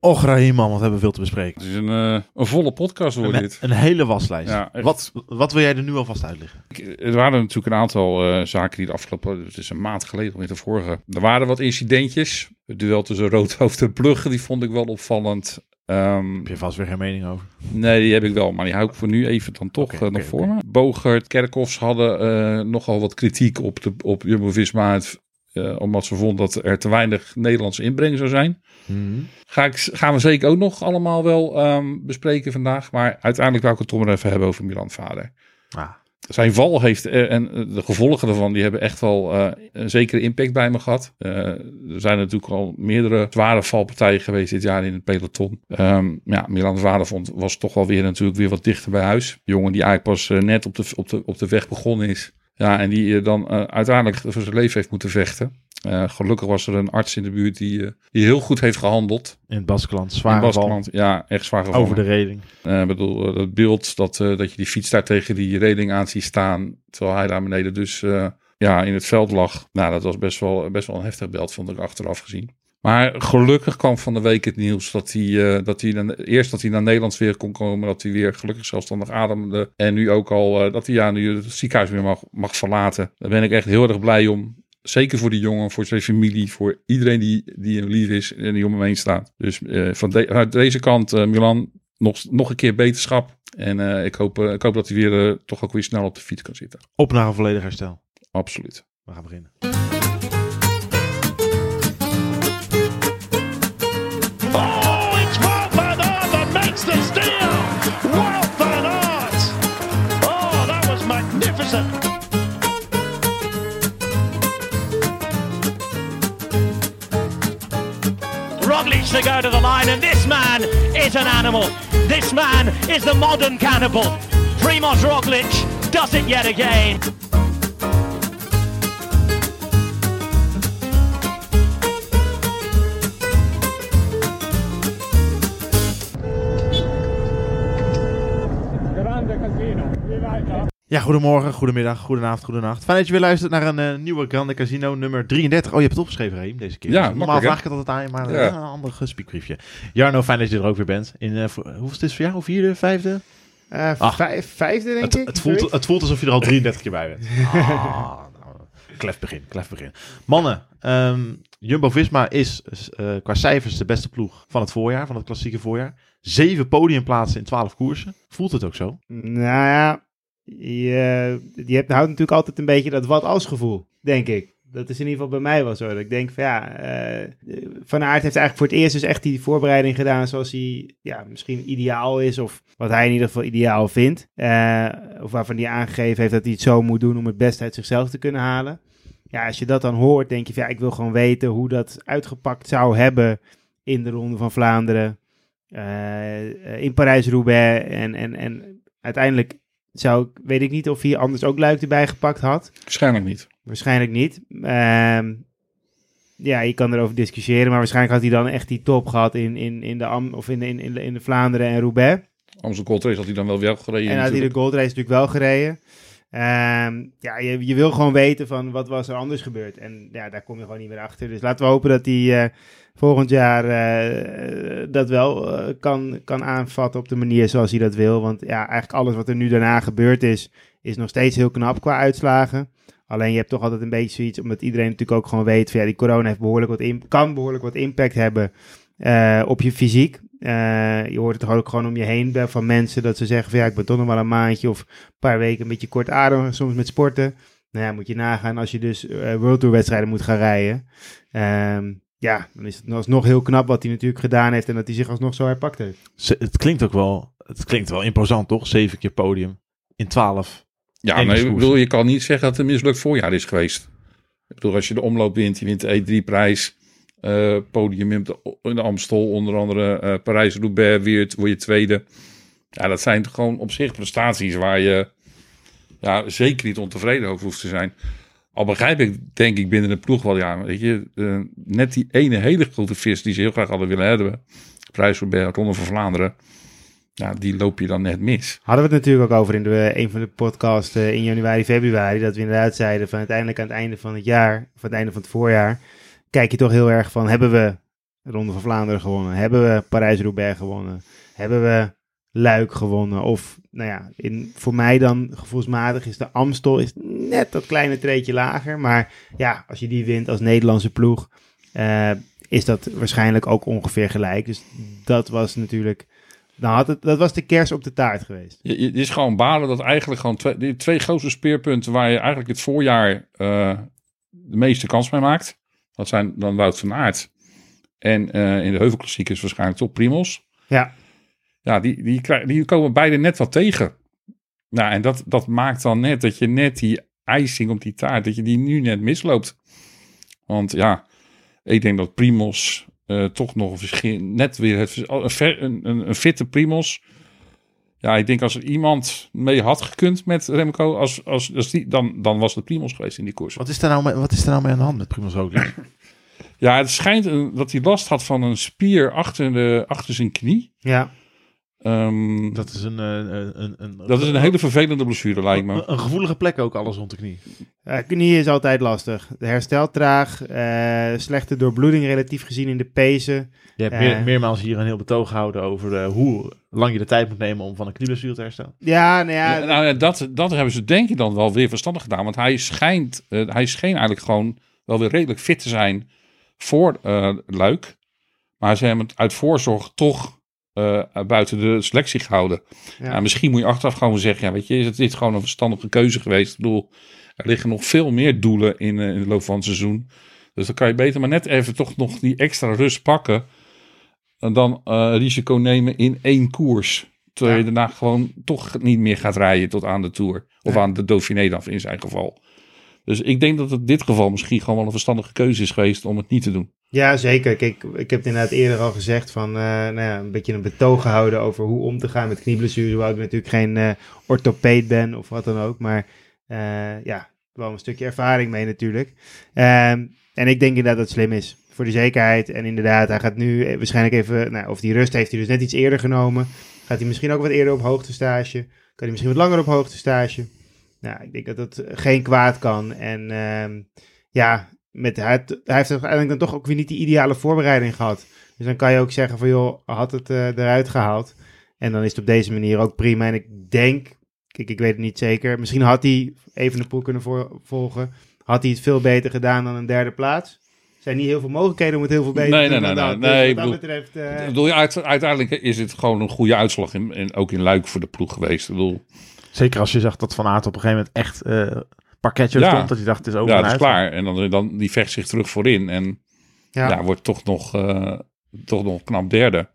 Och, Raheem, man, wat hebben we veel te bespreken. Het is een, eh, een volle podcast wordt Een, dit. een hele waslijst. Ja, wat, wat wil jij er nu alvast uitleggen? Ik- Er waren natuurlijk een aantal eh, zaken die de afgelopen, het is een maand geleden met de vorige. Er waren wat incidentjes. Het duel tussen Roodhoofd en Plugge, die vond ik wel opvallend. Ehm, Heb je vast weer geen mening over? nee, die heb ik wel, maar die hou ik voor nu even dan toch eh, nog voor me. Bogert, Kerkhoffs hadden nogal wat kritiek op, de, op Jumbo-Visma. het, eh, omdat ze vonden dat er te weinig Nederlandse inbreng zou zijn. Ga ik, gaan we zeker ook nog allemaal wel ehm, bespreken vandaag. Maar uiteindelijk wil ik het toch maar even hebben over Milan Vader. Ah, Zijn val heeft eh, en eh, de gevolgen daarvan, die hebben echt wel een zekere impact bij me gehad. Eh, er zijn natuurlijk al meerdere zware valpartijen geweest dit jaar in het peloton. Ehm, ja, Milan Vader vond, was toch wel weer natuurlijk weer wat dichter bij huis. Een jongen die eigenlijk pas net op de, op, de, op de weg begonnen is. Ja, en die eh, dan eh, uiteindelijk voor zijn leven heeft moeten vechten. Eh, gelukkig was er een arts in de buurt die, die heel goed heeft gehandeld. in het Baskeland, In zwaar. Baskeland, ja, echt zwaar gevallen. Over de reling. Eh, Ik bedoel, dat beeld dat, dat je die fiets daar tegen die reling aan ziet staan, terwijl hij daar beneden dus ja, in het veld lag. Nou, dat was best wel, best wel een heftig beeld, vond ik achteraf gezien. Maar gelukkig kwam van de week het nieuws dat hij, eh, dat hij dan, eerst dat hij naar Nederland weer kon komen, dat hij weer gelukkig zelfstandig ademde. En nu ook al eh, dat hij ja, nu het ziekenhuis weer mag, mag verlaten. Daar ben ik echt heel erg blij om. Zeker voor die jongen, voor zijn familie, voor iedereen die, die hem lief is en die om hem heen staat. Dus eh, van de- uit deze kant, Milan, nog, nog een keer beterschap. En ik, hoop, ik hoop dat hij weer toch ook weer snel op de fiets kan zitten. Op naar een volledig herstel. Absoluut. We gaan beginnen. To go to the line, and this man is an animal. This man is the modern cannibal. Primoz Roglic does it yet again. Goedemorgen, goedemiddag, goedenavond, goedenacht. Fijn dat je weer luistert naar een eh, nieuwe Grande Casino nummer 33. Oh, je hebt het opgeschreven, Reem, deze keer. Ja, Dus normaal vraag ik het altijd aan je, maar Ja. eh, een ander uh, speakbriefje. Jarno, fijn dat je er ook weer bent. In, eh, voor, hoeveel is het voor jou? Vierde, vijfde? Eh, vijf, vijfde, denk Het, ik. het, voelt, het voelt alsof je er al 33 keer bij bent. Ah, nou, klef begin, klef begin. Mannen, ehm, Jumbo-Visma is eh, qua cijfers de beste ploeg van het voorjaar, van het klassieke voorjaar. Zeven podiumplaatsen in 12 koersen. Voelt het ook zo? Nou ja, je, je houdt natuurlijk altijd een beetje dat wat als gevoel, denk ik. Dat is in ieder geval bij mij wel zo. Dat ik denk van ja, eh, Van Aert heeft eigenlijk voor het eerst dus echt die voorbereiding gedaan zoals hij ja, misschien ideaal is. Of wat hij in ieder geval ideaal vindt. Eh, of waarvan hij aangegeven heeft dat hij het zo moet doen om het beste uit zichzelf te kunnen halen. Ja, als je dat dan hoort, denk je van ja, ik wil gewoon weten hoe dat uitgepakt zou hebben in de Ronde van Vlaanderen. eh, in Parijs-Roubaix. En, en, en uiteindelijk zou weet ik niet of hij anders ook Luik erbij gepakt had. Waarschijnlijk niet. Waarschijnlijk niet. Ehm, ja, je kan erover discussiëren, maar waarschijnlijk had hij dan echt die top gehad in, in, in, de, Am, of in, in, in, de, in de Vlaanderen en Roubaix. Amstel Gold Race had hij dan wel wel gereden. En had hij de. Gold Race natuurlijk wel gereden. Ehm, ja, je, je wil gewoon weten van wat was er anders gebeurd. En ja, daar kom je gewoon niet meer achter. Dus laten we hopen dat hij eh, volgend jaar eh, dat wel eh, kan, kan aanvatten op de manier zoals hij dat wil. Want ja, eigenlijk alles wat er nu daarna gebeurd is, is nog steeds heel knap qua uitslagen. Alleen je hebt toch altijd een beetje zoiets, omdat iedereen natuurlijk ook gewoon weet van ja, die corona heeft behoorlijk wat in, kan behoorlijk wat impact hebben eh, op je fysiek. Eh, je hoort het toch ook gewoon om je heen van mensen dat ze zeggen van ja, ik ben toch nog wel een maandje of een paar weken een beetje kort adem, soms met sporten. Nou ja, moet je nagaan als je dus eh World Tour wedstrijden moet gaan rijden. Ehm, ja, dan is het alsnog heel knap wat hij natuurlijk gedaan heeft en dat hij zich alsnog zo herpakt heeft. Ze- het klinkt ook wel, het klinkt wel imposant, toch? Zeven keer podium in 12. Ja, nee, ik bedoel, je kan niet zeggen dat het een mislukt voorjaar is geweest. Ik bedoel, als je de omloop wint, je wint de E3-prijs, eh, podium in de, Amstel, onder andere eh Parijs-Roubaix, weer word je tweede. Ja, dat zijn gewoon op zich prestaties waar je ja, zeker niet ontevreden over hoeft te zijn. Al begrijp ik, denk ik, binnen de ploeg wel, ja, weet je, eh, net die ene hele grote vis die ze heel graag hadden willen hebben, Parijs-Roubaix, Ronde van Vlaanderen, ja, die loop je dan net mis. Hadden we het natuurlijk ook over in de, een van de podcasts in januari, februari. Dat we inderdaad zeiden van uiteindelijk aan het einde van het jaar, aan het einde van het voorjaar, kijk je toch heel erg van hebben we Ronde van Vlaanderen gewonnen? Hebben we Parijs-Roubaix gewonnen? Hebben we Luik gewonnen? Of, nou ja, in, voor mij dan gevoelsmatig is de Amstel is net dat kleine treetje lager. Maar ja, als je die wint als Nederlandse ploeg, eh, is dat waarschijnlijk ook ongeveer gelijk. Dus dat was natuurlijk, dan had het, dat was de kers op de taart geweest. Het is gewoon balen dat eigenlijk gewoon twee, die twee grootste speerpunten waar je eigenlijk het voorjaar eh, de meeste kans mee maakt. Dat zijn dan Wout van Aert. En eh, in de heuvelklassiekers waarschijnlijk toch Primos. Ja, Ja, die, die, krij- die komen beide net wat tegen. Nou, en dat, dat maakt dan net dat je net die icing op die taart, dat je die nu net misloopt. Want ja, ik denk dat Primos eh, toch nog een verschil, net weer het, een, een, een fitte Primos. Ja, ik denk als er iemand mee had gekund met Remco, als, als, als die, dan, dan was het Primos geweest in die koers. Wat is daar nou, mee- wat is daar nou mee aan de hand met Primoz Roglic? Ja, het schijnt een- dat hij last had van een spier achter, de, achter zijn knie. ja. Ehm, Dat is een, eh, een, een, een, dat is een hele vervelende blessure, lijkt me. Een, een gevoelige plek ook, alles rond de knie. Eh, knie is altijd lastig. De herstel traag, eh, slechte doorbloeding relatief gezien in de pezen. Je hebt Eh. meer, meermaals hier een heel betoog gehouden over eh, hoe lang je de tijd moet nemen om van een knieblessure te herstellen. Ja, nou ja, Ja, nou, ja, dat, dat hebben ze denk ik dan wel weer verstandig gedaan. Want hij schijnt, eh, hij scheen eigenlijk gewoon wel weer redelijk fit te zijn voor eh, Luik. Maar ze hebben het uit voorzorg toch eh, buiten de selectie gehouden. Ja. Misschien moet je achteraf gewoon zeggen, ja, weet je, is het dit gewoon een verstandige keuze geweest? Ik bedoel, er liggen nog veel meer doelen in, eh, in de loop van het seizoen. Dus dan kan je beter maar net even toch nog die extra rust pakken. En dan eh, risico nemen in één koers. Terwijl Ja. je daarna gewoon toch niet meer gaat rijden tot aan de Tour. Of Ja. aan de Dauphiné dan in zijn geval. Dus ik denk dat het in dit geval misschien gewoon wel een verstandige keuze is geweest om het niet te doen. Ja, zeker. Kijk, ik heb het inderdaad eerder al gezegd van, eh, nou ja, een beetje een betoog gehouden over hoe om te gaan met knieblessures. Hoewel ik natuurlijk geen orthopeed ben of wat dan ook. Maar eh, ja, wel een stukje ervaring mee natuurlijk. Ehm, en ik denk inderdaad dat het slim is. Voor de zekerheid. En inderdaad, hij gaat nu waarschijnlijk even... Nou, of die rust heeft hij dus net iets eerder genomen. Gaat hij misschien ook wat eerder op hoogtestage. Kan hij misschien wat langer op hoogtestage. Nou, ik denk dat dat geen kwaad kan. En ehm, ja, met, hij, heeft- hij heeft uiteindelijk dan toch ook weer niet die ideale voorbereiding gehad. Dus dan kan je ook zeggen van joh, had het eh, eruit gehaald. En dan is het op deze manier ook prima. En ik denk, kijk, ik weet het niet zeker. Misschien had hij even de poel kunnen voor- volgen. Had hij het veel beter gedaan dan een derde plaats. Er zijn niet heel veel mogelijkheden om het heel veel beter Nee, te doen nee, dan nee, nee. Dus Nee, wat dat ik betreft... Ik bedoel, uiteindelijk is het gewoon een goede uitslag. In, in- ook in Luik voor de ploeg geweest. Ik bedoel, Zeker als je zag dat Van Aert op een gegeven moment echt eh parketje Ja. stond. Dat hij dacht, het is over ja, is klaar. En dan, dan die vecht zich terug voorin. En ja, ja, wordt toch nog, eh, toch nog knap derde.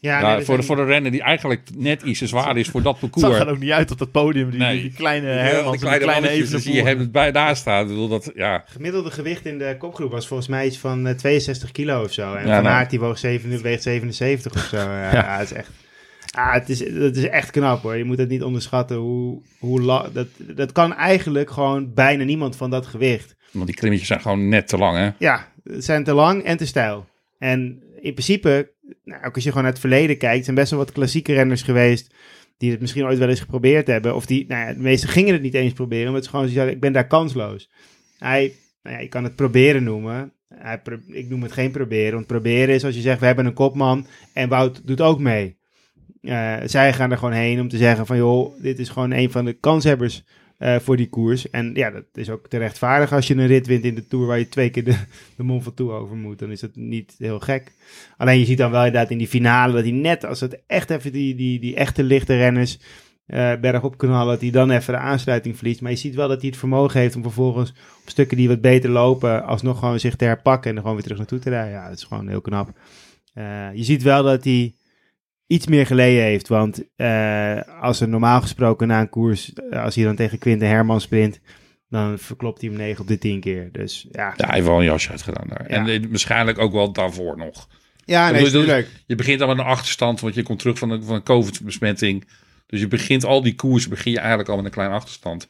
ja, Ja, nee, voor, de, voor de renner die eigenlijk net iets te zwaar is voor dat Het parcours. zag er ook niet uit op dat podium. Die, Nee. die kleine Ja, Hermans, die die kleine, kleine mannetjes, dan zie je Evenepoel. hem bij daar staan. Ik bedoel, dat, ja, gemiddelde gewicht in de kopgroep was volgens mij iets van eh, 62 kilo of zo. En Ja, Van nou. Die woog 7, weegt 77 of zo. Ja, ja. het is echt... Ah, het is, dat is echt knap hoor. Je moet het niet onderschatten hoe, hoe la- dat, dat kan eigenlijk gewoon bijna niemand van dat gewicht. want die klimmetjes zijn gewoon net te lang, hè? Ja, het zijn te lang en te stijl. En in principe, nou, ook als je gewoon naar het verleden kijkt, zijn best wel wat klassieke renners geweest die het misschien ooit wel eens geprobeerd hebben. Of die, nou ja, de meesten gingen het niet eens proberen, omdat ze gewoon zeggen, ik ben daar kansloos. Hij, nou ja, je kan het proberen noemen. Hij ik noem het geen proberen, want proberen is als je zegt, we hebben een kopman en Wout doet ook mee. Eh, zij gaan er gewoon heen om te zeggen van, joh, dit is gewoon een van de kanshebbers eh, voor die koers. En ja, dat is ook te rechtvaardigen als je een rit wint in de Tour waar je twee keer de, de Mont Ventoux over moet. Dan is dat niet heel gek. Alleen je ziet dan wel inderdaad in die finale dat hij net als het echt even die, die, die echte lichte renners eh bergop knallen, dat hij dan even de aansluiting verliest. Maar je ziet wel dat hij het vermogen heeft om vervolgens op stukken die wat beter lopen, alsnog gewoon zich te herpakken en er gewoon weer terug naartoe te rijden. Ja, dat is gewoon heel knap. Je ziet wel dat hij iets meer geleden heeft. Want eh, als er normaal gesproken na een koers, eh, als hij dan tegen Quinten Herman sprint, dan verklopt hij hem 9 op de 10 keer. Dus ja, Ja, hij heeft wel een jasje uitgedaan daar. Ja. En eh, waarschijnlijk ook wel daarvoor nog. ja nee, natuurlijk. Je begint al met een achterstand, want je komt terug van een, van een COVID-besmetting. Dus je begint al die koers, begin je eigenlijk al met een klein achterstand.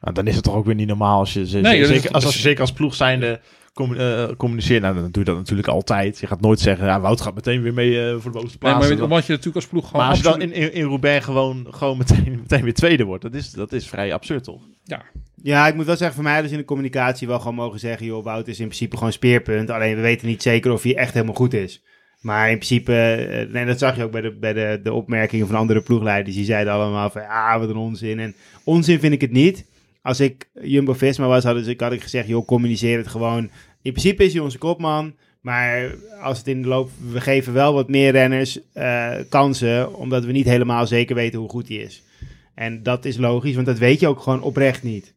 Nou, dan is het toch ook weer niet normaal als je, Nee, zeker, als, als je zeker als ploeg zijnde eh, communiceert. Nou, dan doe je dat natuurlijk altijd. Je gaat nooit zeggen, ja, Wout gaat meteen weer mee eh, voor de bovenste Nee, plaats. maar Dan- omdat je natuurlijk als ploeg gewoon... maar als je dan in, in, in Roubaix gewoon, gewoon meteen, meteen weer tweede wordt, dat is, dat is vrij absurd, toch? Ja, Ja, ik moet wel zeggen, voor mij hadden ze in de communicatie wel gewoon mogen zeggen... joh, Wout is in principe gewoon speerpunt. Alleen we weten niet zeker of hij echt helemaal goed is. Maar in principe, eh, nee, dat zag je ook bij, de, bij de, de opmerkingen van andere ploegleiders. Die zeiden allemaal van, ah, wat een onzin. En onzin vind ik het niet. Als ik Jumbo-Visma was, had ik, had ik gezegd, joh, communiceer het gewoon. In principe is hij onze kopman. Maar als het in de loop, we geven wel wat meer renners eh, kansen, omdat we niet helemaal zeker weten hoe goed hij is. En dat is logisch, want dat weet je ook gewoon oprecht niet.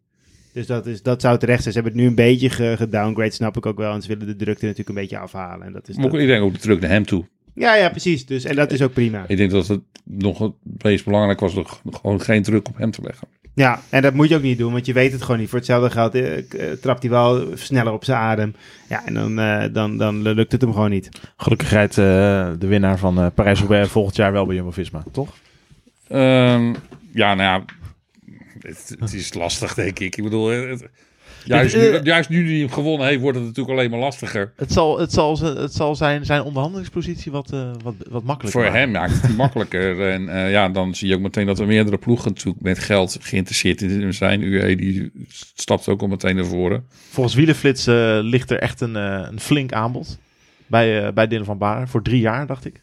Dus dat, is, dat zou terecht zijn. Ze hebben het nu een beetje ge- gedowngrade, snap ik ook wel. En ze willen de drukte natuurlijk een beetje afhalen. En dat is Maar ook- dat- ik denk ook terug naar hem toe. Ja, ja, precies. Dus, en dat is ook prima. Ik denk dat het nog het meest belangrijk was, nog gewoon geen druk op hem te leggen. Ja, en dat moet je ook niet doen, want je weet het gewoon niet. Voor hetzelfde geld eh, eh, trapt hij wel sneller op zijn adem. Ja, en dan, eh, dan, dan lukt het hem gewoon niet. Gelukkig rijdt eh, de winnaar van eh Parijs-Roubaix volgend jaar wel bij Jumbo-Visma, toch? Ehm, ja, nou ja, het, het is lastig, denk ik. Ik bedoel, het- juist, Dit, nu, juist nu hij hem gewonnen heeft, wordt het natuurlijk alleen maar lastiger. Het zal, het zal, het zal zijn, zijn onderhandelingspositie wat, eh, wat, wat makkelijker Voor maken. hem maakt het makkelijker. En eh, ja, dan zie je ook meteen dat er meerdere ploegen natuurlijk met geld geïnteresseerd in zijn. UE die stapt ook al meteen naar voren. Volgens Wielenflits eh, ligt er echt een, een flink aanbod bij, eh bij Dylan van Baar. Voor drie jaar, dacht ik,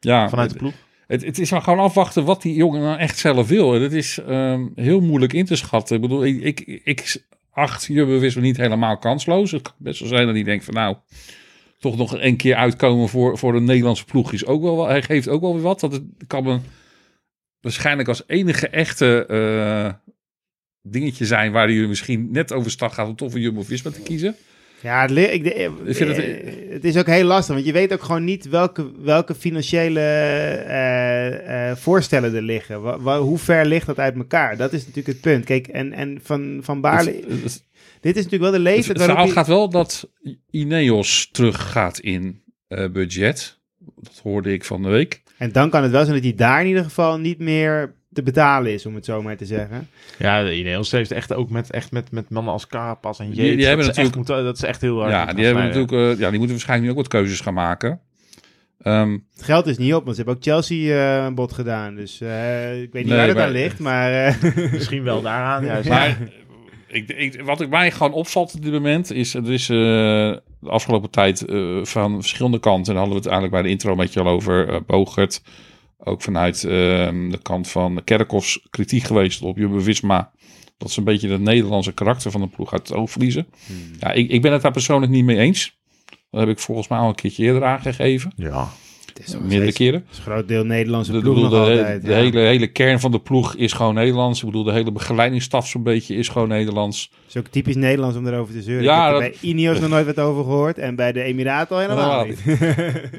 Ja, vanuit de ploeg. het, het is gewoon afwachten wat die jongen nou echt zelf wil. Het is ehm, heel moeilijk in te schatten. Ik bedoel, ik, ik, ik acht Visma niet helemaal kansloos. Het kan best wel zijn dat hij denkt van nou, toch nog een keer uitkomen voor, voor een Nederlandse ploeg is ook wel, hij geeft ook wel weer wat. Dat het kan me waarschijnlijk als enige echte eh, dingetje zijn waar hij misschien net over stag gaat om toch voor Jumbo Visma te kiezen. Ja, het, ik, de- Ik vind het- eh, het is ook heel lastig, want je weet ook gewoon niet welke, welke financiële eh, eh, voorstellen er liggen. Wa- wa- hoe ver ligt dat uit elkaar? Dat is natuurlijk het punt. Kijk, en, en van, van Baarle, dit is natuurlijk wel de leeftijd het verhaal gaat wel dat Ineos terug gaat in eh, budget. Dat hoorde ik van de week. En dan kan het wel zijn dat hij daar in ieder geval niet meer te betalen is, om het zo maar te zeggen. Ja, de Ineos heeft echt ook met, echt met, met mannen als Carapaz en Die- Yates. die hebben dat, ze echt natuurlijk- moeten, dat is echt heel hard. Ja, die, hebben natuurlijk, eh, ja, die moeten waarschijnlijk nu ook wat keuzes gaan maken. Ehm, Het geld is niet op, want ze hebben ook Chelsea eh, een bod gedaan. Dus eh, ik weet niet Nee, waar dat maar- aan ligt, maar... eh, Misschien wel daaraan. Juist. maar ik, ik, wat ik mij gewoon opvalt op dit moment is... Er is eh, de afgelopen tijd eh, van verschillende kanten... en daar hadden we het eigenlijk bij de intro een beetje al over... eh Bogert, ook vanuit ehm, de kant van Kerkhoffs kritiek geweest op Jumbo-Visma... dat ze een beetje het Nederlandse karakter van de ploeg uit het oog verliezen. Ja, ik, ik ben het daar persoonlijk niet mee eens. Dat heb ik volgens mij al een keertje eerder aangegeven. ja. Het is nog Meerdere steeds- keren. het is een groot deel Nederlandse De, ploeg bedoel, nog de, altijd. de ja. hele, hele kern van de ploeg is gewoon Nederlands. Ik bedoel, de hele begeleidingsstaf zo'n beetje is gewoon Nederlands. Het is ook typisch Nederlands om erover te zeuren. Ja, ik heb er dat- bij Ineos nog nooit wat over gehoord en bij de Emiraten al helemaal Ja. niet.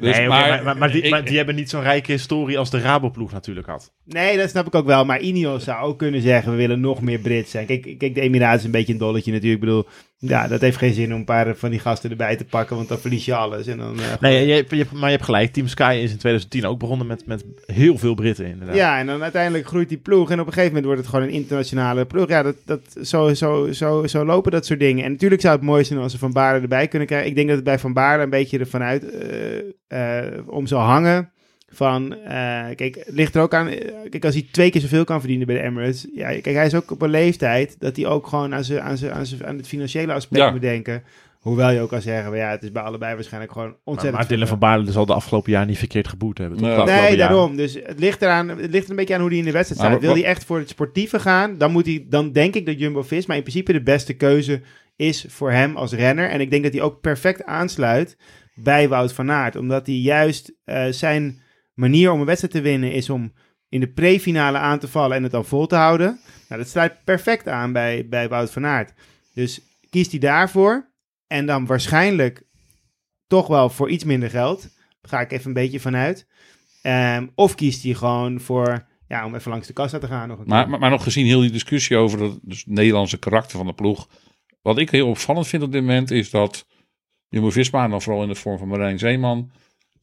Dus, nee, maar, maar, maar die, ik- maar die hebben niet zo'n rijke historie als de Raboploeg natuurlijk had. Nee, dat snap ik ook wel. Maar Ineos zou ook kunnen zeggen, we willen nog meer Brits zijn. Kijk, kijk de Emiraten is een beetje een dolletje natuurlijk. Ik bedoel, ja, dat heeft geen zin om een paar van die gasten erbij te pakken, want dan verlies je alles. En dan, eh, Nee, je, hebt- je, hebt- maar je hebt gelijk. Team Sky is in 2010 ook begonnen met, met heel veel Britten inderdaad. Ja, en dan uiteindelijk groeit die ploeg. En op een gegeven moment wordt het gewoon een internationale ploeg. Ja, dat, dat, zo, zo, zo, zo lopen dat soort dingen. En natuurlijk zou het mooi zijn als ze Van Baarle erbij kunnen krijgen. Ik denk dat het bij Van Baarle een beetje ervan uit eh, eh, om zal hangen. Van, eh, kijk, het ligt er ook aan. eh, kijk, als hij twee keer zoveel kan verdienen bij de Emirates. Ja, kijk, hij is ook op een leeftijd dat hij ook gewoon aan, zijn, aan, zijn, aan, zijn, aan het financiële aspect Ja. moet denken. Hoewel je ook kan zeggen, well, ja, het is bij allebei waarschijnlijk gewoon Maar, ontzettend. maar Dylan van Baarle zal de afgelopen jaar niet verkeerd geboet hebben. Nee. Daarom. Dus het ligt, eraan, het ligt er een beetje aan hoe hij in de wedstrijd Maar staat. Wil hij echt voor het sportieve gaan, dan, moet hij, dan denk ik dat Jumbo-Visma in principe de beste keuze is voor hem als renner. En ik denk dat hij ook perfect aansluit bij Wout van Aert. Omdat hij juist eh, zijn manier om een wedstrijd te winnen is om in de pre-finale aan te vallen en het dan vol te houden. Nou, dat sluit perfect aan bij, bij Wout van Aert. Dus kiest hij daarvoor. En dan waarschijnlijk toch wel voor iets minder geld. Daar ga ik even een beetje vanuit. Ehm, of kiest hij gewoon voor, ja, om even langs de kassa te gaan nog een Maar, keer. maar, maar nog gezien heel die discussie over het dus Nederlandse karakter van de ploeg. Wat ik heel opvallend vind op dit moment is dat Jumbo-Visma, en dan vooral in de vorm van Marijn Zeeman,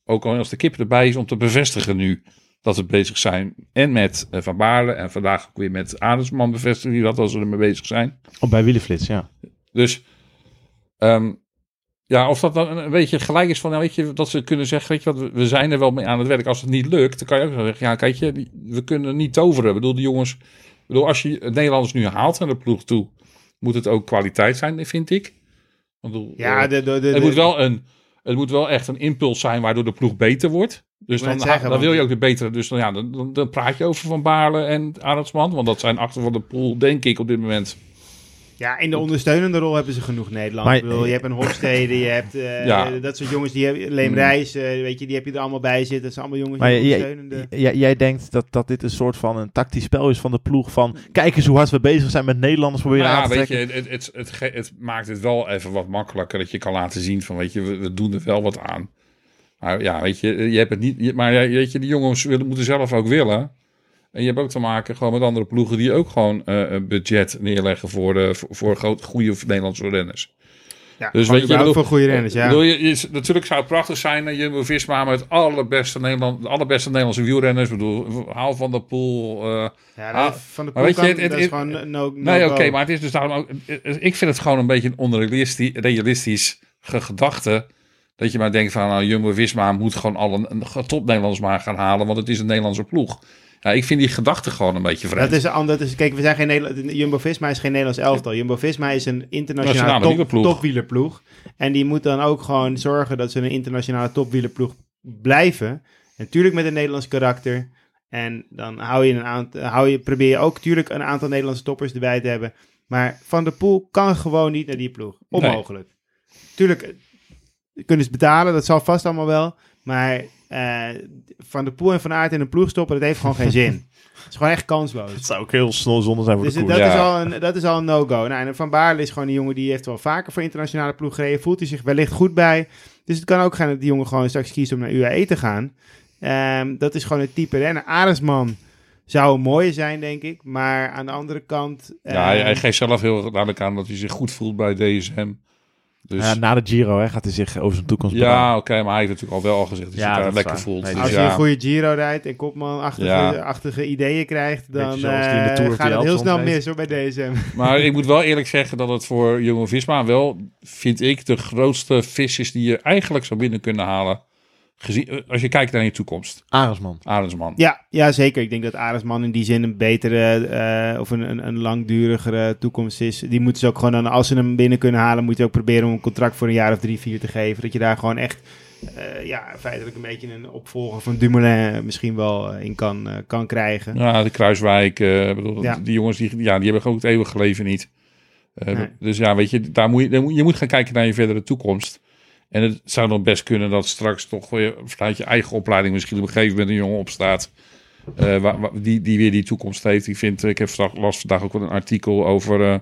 ook al als de kip erbij is om te bevestigen nu dat we bezig zijn. En met eh, Van Baarle en vandaag ook weer met Adelsman bevestigen die dat als ze ermee bezig zijn. Of bij Wielenflits, ja. Dus ehm, ja, of dat dan een beetje gelijk is van, nou, weet je, dat ze kunnen zeggen, weet je wat, we- zijn er wel mee aan het werk. Als het niet lukt, dan kan je ook zeggen, ja, kijk je, we kunnen niet toveren. Ik bedoel, die jongens, ik bedoel, als je het Nederlanders nu haalt naar de ploeg toe, moet het ook kwaliteit zijn, vind ik. Bedoel, Ja, eh, de, de, de, het, de- moet wel een, het moet wel echt een impuls zijn waardoor de ploeg beter wordt. Dus dan, zeggen, dan wil je ook de betere. Dus dan, ja, dan, dan, dan praat je over Van Baarle en Arendsman. Want dat zijn achter van de pool, denk ik, op dit moment. Ja, in de ondersteunende rol hebben ze genoeg Nederland. Maar- ik bedoel, je hebt een Hofstede, je hebt eh, Ja. dat soort jongens, die hebben, Leem Mm. Reis, eh, weet je, die heb je er allemaal bij zitten. Dat zijn allemaal jongens Maar die ondersteunende... jij, jij denkt dat, dat dit een soort van een tactisch spel is van de ploeg van... Kijk eens hoe hard we bezig zijn met Nederlanders proberen Nou aan ja, te weet trekken. je, het, het, het, maakt het wel even wat makkelijker dat je kan laten zien van, weet je, we, we doen er wel wat aan. Maar ja, weet je, je hebt het niet, maar ja, weet je, die jongens willen, moeten zelf ook willen. En je hebt ook te maken gewoon met andere ploegen die ook gewoon eh, een budget neerleggen voor, de, voor, voor groot, goede Nederlandse renners. Ja, Dus weet je, je, bedoel- voor goede renners, ja. Bedoel je, je- natuurlijk zou het prachtig zijn dat Jumbo-Visma met allerbeste Nederland, de allerbeste Nederlandse wielrenners, ik bedoel, haal van der Poel, eh, ja van de pool weet je, kan, het- dat is gewoon no, no Nee, oké, maar het is dus daarom ook. Ik vind het gewoon een beetje een onrealistisch realistisch ge- gedachte. Dat je maar denkt van nou, Jumbo Visma moet gewoon alle een top Nederlanders maar gaan halen, want het is een Nederlandse ploeg. Ja, ik vind die gedachte gewoon een beetje vreemd. Dat is, an- dat is, kijk, we zijn geen Nederland, Jumbo-Visma is geen Nederlands elftal. Jumbo-Visma is een internationale Nationale top, wielerploeg. topwielerploeg. En die moet dan ook gewoon zorgen dat ze een internationale topwielerploeg blijven. En natuurlijk met een Nederlands karakter. En dan hou je een aantal, hou je, probeer je ook natuurlijk een aantal Nederlandse toppers erbij te hebben. Maar Van der Poel kan gewoon niet naar die ploeg. Onmogelijk. Tuurlijk, eh, kunnen ze betalen, dat zal vast allemaal wel. Maar eh, Van der Poel en Van Aert in een ploeg stoppen, dat heeft gewoon geen zin. Het is gewoon echt kansloos. Het zou ook heel snel zonde zijn voor Dus de dat. Ja. is al een, dat is al een no-go. Nou, en Van Baarle is gewoon een jongen die heeft wel vaker voor internationale ploeg gereden. Voelt hij zich wellicht goed bij. Dus het kan ook gaan dat die jongen gewoon straks kiest om naar UAE te gaan. Ehm, dat is gewoon het type renner. Arendsman zou een mooie zijn, denk ik. Maar aan de andere kant... ja, hij, ehm, hij geeft zelf heel duidelijk aan dat hij zich goed voelt bij DSM. Dus Ja, ja, na de Giro hè, gaat hij zich over zijn toekomst oké, bepaden. maar hij heeft natuurlijk al wel al gezegd dat hij Ja, zich dat daar lekker waar. voelt. Nee, Dus als je ja. een goede Giro rijdt en Kopman-achtige Ja. achtige ideeën krijgt, dan eh, of gaat het heel snel mis hoor, bij DSM. Maar ik moet wel eerlijk zeggen dat het voor Jumbo Visma wel, vind ik, de grootste vis is die je eigenlijk zou binnen kunnen halen. Gezien, eh, als je kijkt naar je toekomst. Arendsman. Arendsman. Ja, ja, zeker. Ik denk dat Arendsman in die zin een betere eh, of een, een, een langdurigere toekomst is. Die moeten ze ook gewoon, dan, als ze hem binnen kunnen halen, moet je ook proberen om een contract voor een jaar of drie, vier te geven. Dat je daar gewoon echt, eh, ja, feitelijk een beetje een opvolger van Dumoulin misschien wel in kan, eh, kan krijgen. Ja, de Kruiswijk. eh, bedoel, Ja. Die jongens die, ja, die hebben gewoon het eeuwige leven niet. Eh, Nee. Dus ja, weet je, daar moet je, je moet gaan kijken naar je verdere toekomst. En het zou dan best kunnen dat straks toch weer vanuit je eigen opleiding misschien op een gegeven moment een jongen opstaat. eh, waar, die, die weer die toekomst heeft. Ik, vind, ik heb vandaag, las vandaag ook wel een artikel over, eh,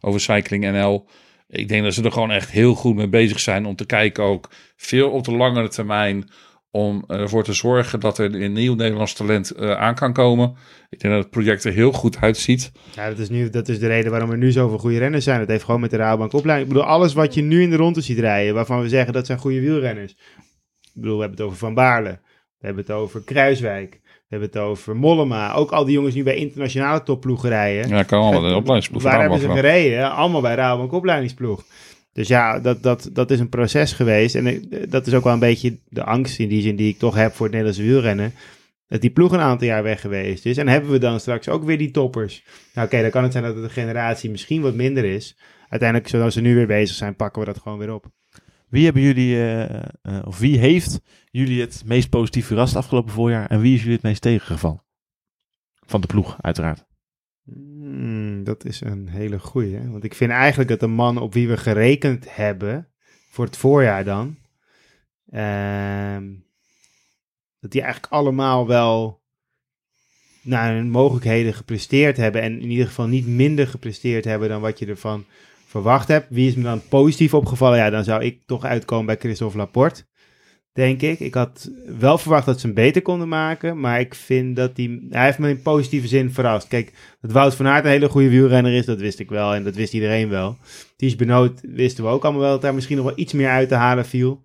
over Cycling NL. Ik denk dat ze er gewoon echt heel goed mee bezig zijn om te kijken ook veel op de langere termijn. Om ervoor te zorgen dat er een nieuw Nederlands talent eh, aan kan komen. Ik denk dat het project er heel goed uitziet. Ja, dat is, nu, dat is de reden waarom er nu zoveel goede renners zijn. Dat heeft gewoon met de Rabobank opleiding. Ik bedoel, alles wat je nu in de ronde ziet rijden, waarvan we zeggen dat zijn goede wielrenners. Ik bedoel, we hebben het over Van Baarle. We hebben het over Kruiswijk. We hebben het over Mollema. Ook al die jongens nu bij internationale topploegen rijden. Ja, kan allemaal de opleidingsploeg Waar hebben ze gereden? Allemaal bij Rabobank opleidingsploeg. Dus ja, dat, dat, dat is een proces geweest. En dat is ook wel een beetje de angst in die zin die ik toch heb voor het Nederlandse wielrennen. Dat die ploeg een aantal jaar weg geweest is. En hebben we dan straks ook weer die toppers. Nou oké, dan kan het zijn dat de generatie misschien wat minder is. Uiteindelijk, zoals ze nu weer bezig zijn, pakken we dat gewoon weer op. Wie hebben jullie, eh, eh, of wie heeft jullie het meest positief verrast afgelopen voorjaar? En wie is jullie het meest tegengevallen? Van de ploeg, uiteraard. Dat is een hele goeie. Want ik vind eigenlijk dat de man op wie we gerekend hebben, voor het voorjaar dan, ehm, dat die eigenlijk allemaal wel naar hun mogelijkheden gepresteerd hebben. En in ieder geval niet minder gepresteerd hebben dan wat je ervan verwacht hebt. Wie is me dan positief opgevallen? Ja, dan zou ik toch uitkomen bij Christophe Laporte. Denk ik. Ik had wel verwacht dat ze hem beter konden maken. Maar ik vind dat hij. Hij heeft me in positieve zin verrast. Kijk, dat Wout van Aert een hele goede wielrenner is, dat wist ik wel. En dat wist iedereen wel. Ties Benoot wisten we ook allemaal wel dat daar misschien nog wel iets meer uit te halen viel.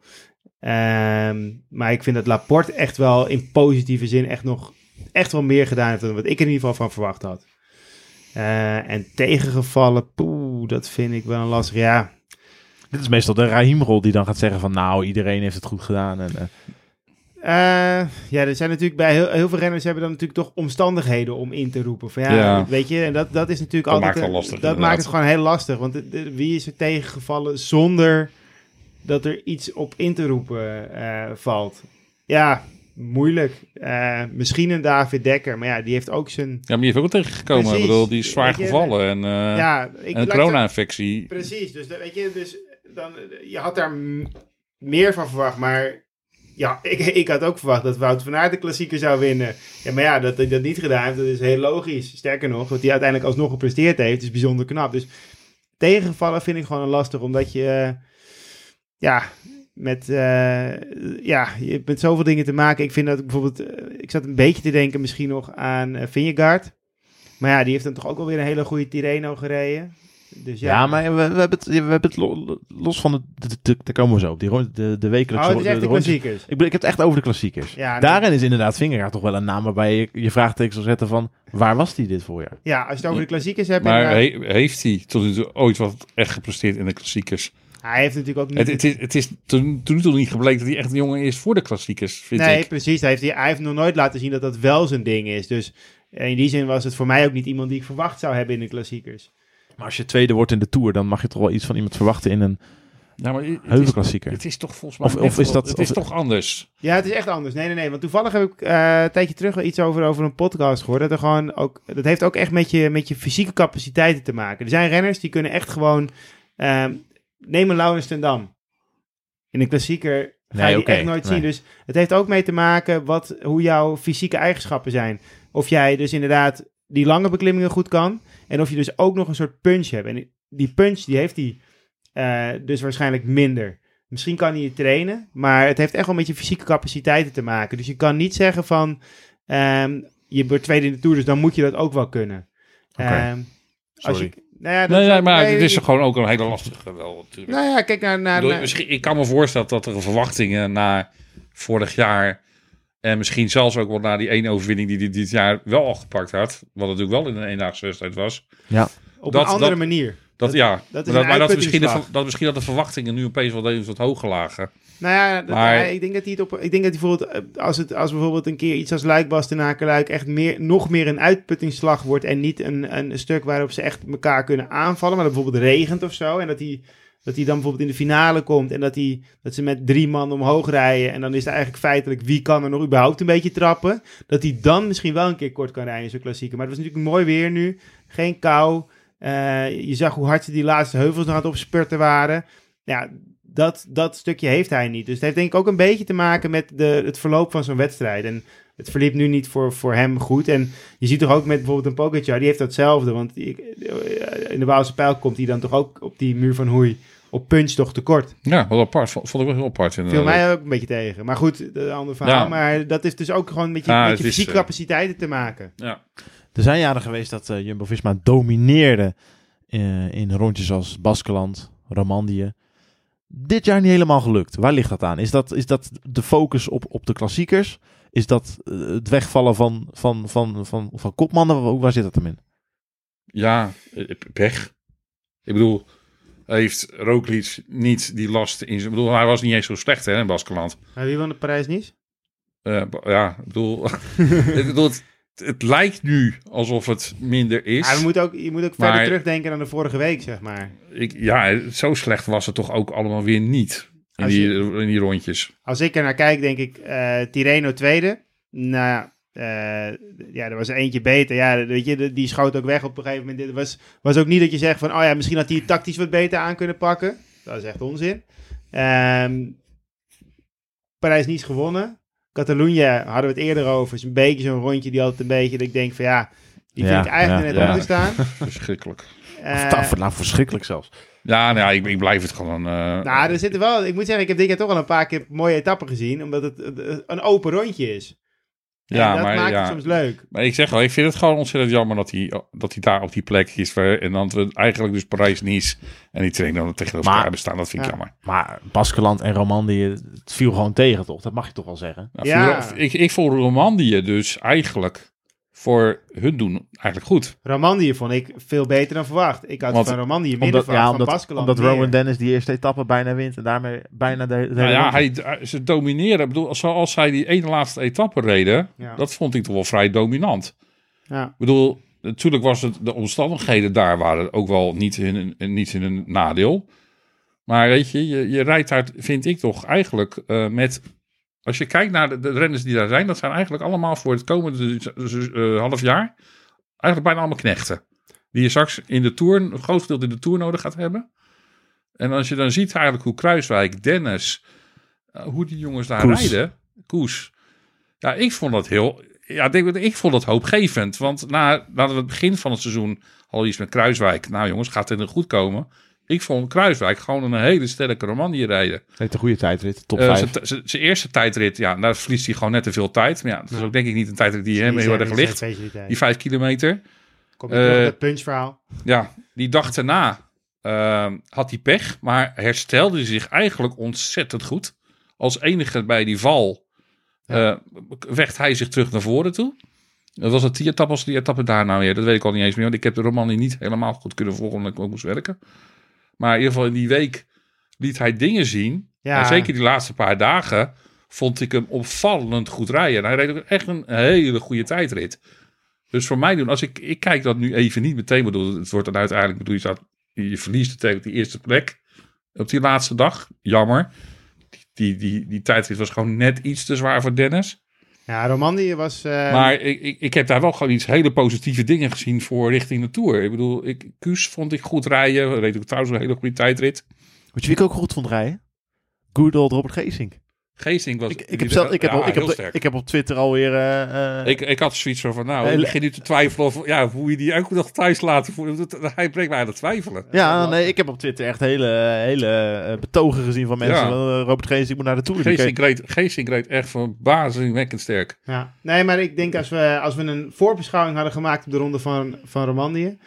Ehm, maar ik vind dat Laporte echt wel in positieve zin echt nog echt wel meer gedaan heeft dan wat ik in ieder geval van verwacht had. Eh, en tegengevallen, poeh, dat vind ik wel een lastig. Ja, Dit is meestal de Raheem-rol die dan gaat zeggen van nou, iedereen heeft het goed gedaan. En, Eh, ja, er zijn natuurlijk bij heel, heel veel renners hebben dan natuurlijk toch omstandigheden om in te roepen. Van ja, Ja. weet je, en dat, dat is natuurlijk Dat altijd. maakt het lastig, Dat inderdaad. maakt het gewoon heel lastig. Want de- de- wie is er tegengevallen zonder dat er iets op in te roepen eh, valt? Ja, moeilijk. Eh, misschien een David Dekker, maar ja, die heeft ook zijn. Ja, maar die heeft ook wel tegengekomen. Ik bedoel, die is zwaar je, gevallen. En, eh, ja, ik, en een corona-infectie. Precies, dus dat- weet je, dus dan, je had daar meer van verwacht, maar ja, ik, ik had ook verwacht dat Wout van Aert de klassieker zou winnen. Ja, maar ja, dat hij dat niet gedaan heeft, dat is heel logisch. Sterker nog, wat hij uiteindelijk alsnog gepresteerd heeft, is bijzonder knap. Dus tegenvallen vind ik gewoon lastig, omdat je, eh, ja, met, eh, ja, je hebt met zoveel dingen te maken. Ik vind dat ik bijvoorbeeld, eh, ik zat een beetje te denken misschien nog aan Vingegaard. Maar ja, die heeft dan toch ook wel weer een hele goede Tirreno gereden. Dus ja, Ja, maar we, we, hebben het, we hebben het lo- los van de, de, de- daar komen we zo op. Die, de, de wekelijkse Oh, het is echt de klassiekers. Ik, ik heb het echt over de klassiekers. Ja, nee. Daarin is inderdaad Vingegaard toch wel een naam waarbij je je vraagteken zal zetten van... Waar was die dit voorjaar? Ja, als je het over de klassiekers hebt. Maar inderdaad- he- heeft hij tot nu toe ooit wat echt gepresteerd in de klassiekers? hij heeft natuurlijk ook niet... Het, het is, het is toen, toen toe niet gebleken dat hij echt een jongen is voor de klassiekers, vind nee, ik. precies. Hij heeft, hij heeft nog nooit laten zien dat dat wel zijn ding is. Dus in die zin was het voor mij ook niet iemand die ik verwacht zou hebben in de klassiekers. Maar als je tweede wordt in de Tour, dan mag je toch wel iets van iemand verwachten in een Ja, maar het is, heuvelklassieker. het is toch volgens mij Of- is dat- het is of- toch anders. Ja, het is echt anders. Nee, nee, nee. Want toevallig heb ik eh, een tijdje terug wel iets over, over een podcast gehoord. Dat, er gewoon ook, dat heeft ook echt met je, met je fysieke capaciteiten te maken. Er zijn renners die kunnen echt gewoon... ehm neem een Laurens ten Dam. In een klassieker ga Nee, je die oké, echt nooit nee. zien. Dus het heeft ook mee te maken wat, hoe jouw fysieke eigenschappen zijn. Of jij dus inderdaad die lange beklimmingen goed kan. En of je dus ook nog een soort punch hebt. En die punch die heeft hij eh, dus waarschijnlijk minder. Misschien kan hij het trainen, maar het heeft echt wel met je fysieke capaciteiten te maken. Dus je kan niet zeggen van, ehm, je wordt tweede in de Tour, dus dan moet je dat ook wel kunnen. Oké. Ehm, als je, nou ja, dat Nee, is nee, maar nee, het is ik- gewoon ook een hele lastige wel natuurlijk. Nou ja, kijk naar... Ik naar, bedoel, naar- misschien, ik kan me voorstellen dat er verwachtingen na vorig jaar... en misschien zelfs ook wel na die ene overwinning die hij dit jaar wel al gepakt had... wat natuurlijk wel in een eendaagse wedstrijd was... op dat- een andere dat- manier. Dat, Dat- ja, dat is maar maar dat, misschien de, dat misschien dat de verwachtingen nu opeens wel even wat hoger lagen. Nou ja, dat- Maar- ik denk dat hij het op. Ik denk dat hij bijvoorbeeld eh, als het als bijvoorbeeld een keer iets als Luik Bastenaken echt meer nog meer een uitputtingsslag wordt en niet een, een stuk waarop ze echt elkaar kunnen aanvallen, maar dat bijvoorbeeld regent of zo en dat hij dat hij dan bijvoorbeeld in de finale komt en dat hij dat ze met drie man omhoog rijden en dan is het eigenlijk feitelijk wie kan er nog überhaupt een beetje trappen, dat hij dan misschien wel een keer kort kan rijden in zo'n klassieker. Maar het was natuurlijk mooi weer nu, geen kou. Eh, je zag hoe hard ze die laatste heuvels nog aan het opspurten waren. Ja, dat, dat stukje heeft hij niet. Dus het heeft denk ik ook een beetje te maken met de, het verloop van zo'n wedstrijd. En het verliep nu niet voor, voor hem goed. En je ziet toch ook met bijvoorbeeld een Pogacar, die heeft datzelfde. Want eh, in de Waalse pijl komt hij dan toch ook op die muur van Hoei op punch toch tekort. Ja, wel apart. Vond, vond ik wel heel apart. Viel mij ook een beetje tegen. Maar goed, een ander verhaal. Ja. Maar dat is dus ook gewoon met je, Ja, met je fysieke eh, capaciteiten te maken. Ja. Er zijn jaren geweest dat eh, Jumbo-Visma domineerde eh, in rondjes als Baskeland, Romandie. Dit jaar niet helemaal gelukt. Waar ligt dat aan? Is dat, is dat de focus op, op de klassiekers? Is dat het wegvallen van, van, van, van, van kopmannen? Waar, waar zit dat hem in? ja, pech. Ik bedoel, heeft Roglic niet die last in zijn... Ik bedoel, hij was niet eens zo slecht hè, in Baskeland. Maar wie won de prijs niet? Eh, ja, ik bedoel... ik bedoel het, het lijkt nu alsof het minder is. Ja, we moeten ook, je moet ook Maar- verder terugdenken dan de vorige week, zeg maar. ik, ja, zo slecht was het toch ook allemaal weer niet. In die, in die rondjes. Als ik er naar kijk, denk ik eh Tireno tweede. Nou, eh, ja, er was er eentje beter. Ja, weet je, die schoot ook weg op een gegeven moment. Het was, was ook niet dat je zegt van, oh ja, misschien had hij het tactisch wat beter aan kunnen pakken. Dat is echt onzin. Ehm Parijs niet gewonnen. Catalonië hadden we het eerder over. Is een beetje zo'n rondje die altijd een beetje, dat ik denk van ja, die vind Ja, ik eigenlijk ja, net ja. onder staan. Verschrikkelijk. Eh, Of, nou, verschrikkelijk zelfs. Ja, nou ja, ik, ik blijf het gewoon... eh, nou, er zitten wel, ik moet zeggen, ik heb dit jaar toch al een paar keer mooie etappen gezien, omdat het een open rondje is. En Ja, dat maar maakt ja. het soms leuk. Maar ik zeg wel, ik vind het gewoon ontzettend jammer dat hij, dat hij daar op die plek is. Waar, en dan we eigenlijk dus Parijs-Nice en die trainen dan tegenover Maar- elkaar bestaan. Dat vind ik Ja. jammer. Maar Baskeland en Romandie, het viel gewoon tegen toch? Dat mag je toch wel zeggen? Nou, Ja. ik, ik vond Romandie dus eigenlijk voor hun doen eigenlijk goed. Romandie vond ik veel beter dan verwacht. Ik had Want- van Romandie minder Omdat, verwacht, ja, van omdat, Baskeland omdat meer. Rowan Dennis die eerste etappe bijna wint en daarmee bijna de, de Nou ja, hij, ze domineren. Ik bedoel, zoals zij die ene laatste etappe reden, Ja. dat vond ik toch wel vrij dominant. Ja. Ik bedoel, natuurlijk was het, de omstandigheden daar waren ook wel niet in, een- niet in een nadeel. Maar weet je, je, je rijdt daar, vind ik toch eigenlijk eh, met... Als je kijkt naar de, de renners die daar zijn, dat zijn eigenlijk allemaal voor het komende eh, half jaar eigenlijk bijna allemaal knechten. Die je straks in de Tour, een groot gedeelte in de Tour nodig gaat hebben. En als je dan ziet eigenlijk hoe Kruiswijk, Dennis, eh, hoe die jongens daar Koes. rijden. Koes. Ja, ik vond dat heel... Ja, ik, ik vond dat hoopgevend. Want na, na het begin van het seizoen al iets met Kruiswijk. Nou jongens, gaat het er goed komen? Ik vond Kruiswijk gewoon een hele sterke Romandie rijden. Heeft een goede tijdrit, top Eh, 5. zijn- zijn eerste tijdrit, ja, daar verliest hij gewoon net te veel tijd. Maar ja, dat is ook denk ik niet een tijdrit die hem heel erg ligt. Die vijf kilometer. Komt nog eh, het punchverhaal. Ja, die dag daarna ehm, had hij pech, maar herstelde hij zich eigenlijk ontzettend goed. Als enige bij die val eh vecht hij zich terug naar voren toe. Dat was het die etappe als die etappe daar nou weer. Dat weet ik al niet eens meer, want ik heb de roman niet helemaal goed kunnen volgen omdat ik ook moest werken. Maar in ieder geval in die week liet hij dingen zien. Ja. En zeker die laatste paar dagen vond ik hem opvallend goed rijden. En hij reed ook echt een hele goede tijdrit. Dus voor mij doen, als ik, ik kijk dat nu even niet meteen, bedoel, het wordt dan uiteindelijk, bedoel, je, staat, je verliest tegen die eerste plek op die laatste dag. Jammer. Die, die, die, die tijdrit was gewoon net iets te zwaar voor Dennis. Ja, Romandie was... eh, maar ik, ik, ik heb daar wel gewoon iets hele positieve dingen gezien voor richting de Tour. Ik bedoel, ik, Kuus vond ik goed rijden. Reed ook trouwens een hele goede tijdrit. Weet je wie ik ook goed vond rijden? Good old Robert Geesink. Geesink was... Ik, ik, heb, zelf, ik, heb, ja, al- ik, heb, sterk. ik heb op Twitter alweer... eh eh, Ik, ik had zoiets van, van nou, ik begin nu te twijfelen of, ja, hoe je die ook nog thuis laat. Hij brengt mij aan het twijfelen. ja, nee, ik heb op Twitter echt hele, hele eh, betogen gezien van mensen. Ja. van, Robert Geesink moet naar de Tour. Geesink reed, Geesink reed echt verbazingwekkend sterk. Ja, nee, maar ik denk als we, als we een voorbeschouwing hadden gemaakt op de ronde van, van Romandie.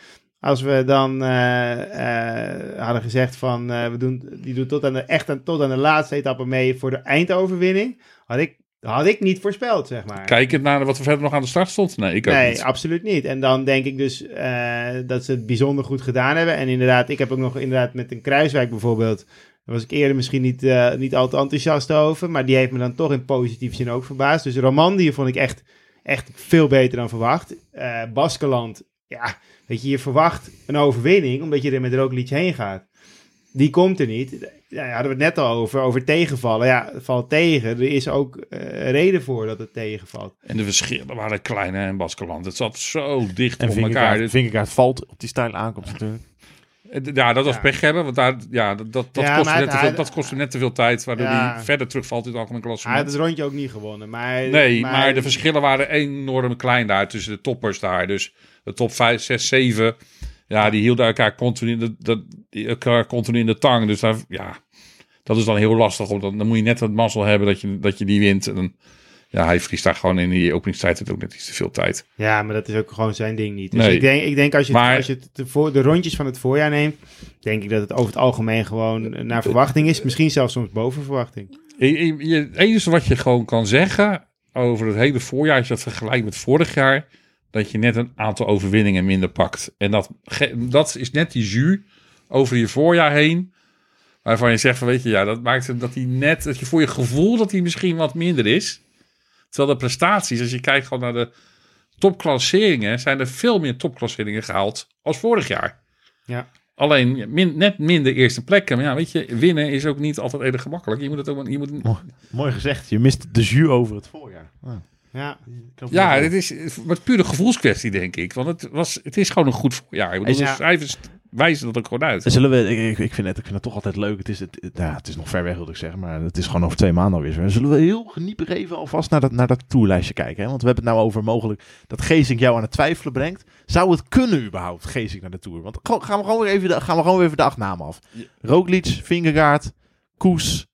Als we dan eh, eh, hadden gezegd van eh, we doen, die doet tot aan de, echt aan, tot aan de laatste etappe mee voor de eindoverwinning. Had ik, had ik niet voorspeld, zeg maar. Kijkend naar wat er verder nog aan de start stond. Nee, ik ook Nee, niet. absoluut niet. En dan denk ik dus dat ze het bijzonder goed gedaan hebben. En inderdaad, ik heb ook nog inderdaad met een Kruiswijk bijvoorbeeld. Daar was ik eerder misschien niet, niet al te enthousiast over. Maar die heeft me dan toch in positieve zin ook verbaasd. Dus Romandie vond ik echt, echt veel beter dan verwacht. Eh Baskeland, ja, weet je, je verwacht een overwinning omdat je er met Roglic heen gaat. Die komt er niet. Ja, daar hadden we het net al over, over tegenvallen. Ja, het valt tegen. Er is ook eh, reden voor dat het tegenvalt. En de verschillen waren klein hè, in Baskeland. Het zat zo dicht En op elkaar. Vingegaard valt op die steile aankomst natuurlijk. Ja, dat was Ja. pech hebben. Want daar, ja, dat, dat, Ja, kostte net te hij- veel, dat kostte net te veel tijd. Waardoor Ja. hij verder terugvalt in het algemeen Hij had klassement. het rondje ook niet gewonnen. Maar, Nee, maar, de verschillen waren enorm klein daar tussen de toppers daar. Dus de top 5, 6, 7. Ja, die hielden elkaar continu in de, dat, die elkaar continu in de tang. Dus daar, ja, dat is dan heel lastig. Want dan, dan moet je net wat mazzel hebben dat je, dat je die wint. En dan, ja, hij verliest daar gewoon in die openingstijd het ook net iets te veel tijd. Ja, maar dat is ook gewoon zijn ding niet. Dus Nee. ik, denk, ik denk als je, Maar- als je de, voor, de rondjes van het voorjaar neemt, denk ik dat het over het algemeen gewoon naar verwachting is. Misschien zelfs soms boven verwachting. Het enige wat je gewoon kan zeggen over het hele voorjaar, als je dat vergelijkt met vorig jaar, dat je net een aantal overwinningen minder pakt. En dat, dat is net die jus over je voorjaar heen, waarvan je zegt van weet je, ja, dat maakt dat hij net, dat je voor je gevoel dat hij misschien wat minder is. Terwijl de prestaties, als je kijkt gewoon naar de topklasseringen, zijn er veel meer topklasseringen gehaald als vorig jaar. Ja. Alleen min- net minder eerste plekken. Maar ja, weet je, winnen is ook niet altijd even gemakkelijk. Je moet het ook, je moet, Mooi gezegd. Je mist de jus over het voorjaar. Ah, Ja, Ja, het is het pure gevoelskwestie, denk ik. Want het, was, het is gewoon een goed voorjaar. Ik bedoel, Ja. de cijfers wijzen dat ook gewoon uit. Zullen we, ik, ik, ik vind het, ik vind het toch altijd leuk. Het is, het, het- ja, het is nog ver weg, wil ik zeggen. Maar het is gewoon over twee maanden alweer. zo. Zullen we heel geniepig even alvast naar dat, naar dat toerlijstje kijken? Hè? Want we hebben het nou over mogelijk dat Geesink jou aan het twijfelen brengt. Zou het kunnen überhaupt, Geesink naar de Tour? Want gewoon- gaan we gewoon weer even de, gaan we gewoon weer even de acht namen af. Ja. Roglic, Vingegaard, Koes,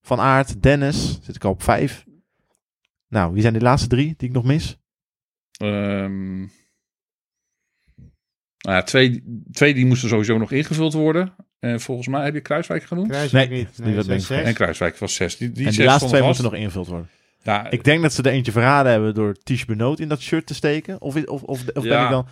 Van Aert, Dennis. Zit ik al op vijf. Nou, wie zijn die laatste drie die ik nog mis? Ehm, nou ja, twee, twee die moesten sowieso nog ingevuld worden. En volgens mij heb je Kruiswijk genoemd. Kruiswijk Nee, niet. denk ik zes. En Kruiswijk was zes. Die, die, en die zes laatste twee vast. moeten nog ingevuld worden. Ja, Ik denk dat ze er eentje verraden hebben door Ties Benoot in dat shirt te steken. Of, of, of, of ben ik dan...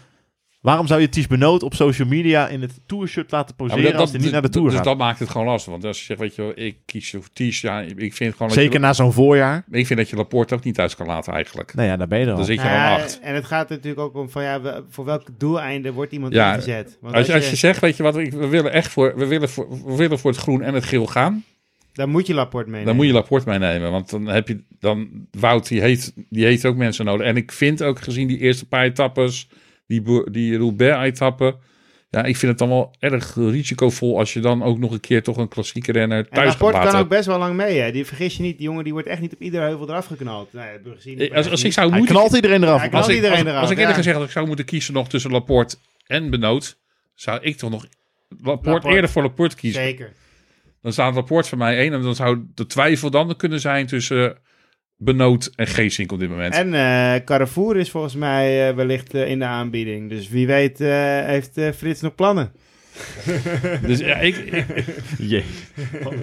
Waarom zou je Ties Benoot op social media in het tourshirt laten Ja, poseren als hij niet naar de Tour dus gaat? dat maakt het gewoon lastig. Want als je zegt, weet je wel, ik kies voor Ties, ja, ik vind gewoon dat Zeker je, na zo'n voorjaar. ik vind dat je Laporte ook niet thuis kan laten eigenlijk. Nou ja, daar ben je dan. Dan zit je Nou aan ja, acht. en het gaat natuurlijk ook om van ja, voor welk doeleinde wordt iemand Ja, ingezet. Want Als je, als je zegt, weet je wat, ik- we willen echt voor, we willen voor, we willen voor het groen en het geel gaan, dan moet je Laporte meenemen. dan moet je Laporte meenemen. Want dan heb je, dan, Wout, die heeft, die heeft ook mensen nodig. En ik vind ook gezien die eerste paar etappes, die, die Roubaix-etappe, ja, ik vind het dan wel erg risicovol als je dan ook nog een keer toch een klassieke renner En thuis gaat Laporte laten. kan ook best wel lang mee. Hè. Die, vergis je niet, die jongen die wordt echt niet op iedere heuvel eraf geknald. Nee, dat hebben we gezien. Eh, Als, als ik zou Hij moeten knalt iedereen eraf. Hij als knalt ik, iedereen als, eraf, als ik ja. gezegd als ik zou moeten kiezen nog tussen Laporte en Benoot, zou ik toch nog Laporte, Laporte. eerder voor Laporte kiezen. Zeker. Dan staat Laporte voor mij één en dan zou de twijfel dan kunnen zijn tussen Benoot en Geesink op dit moment. En eh Carrefour is volgens mij eh, wellicht eh, in de aanbieding. Dus wie weet eh, heeft eh, Frits nog plannen. Dus ja, ik, ik- Jee.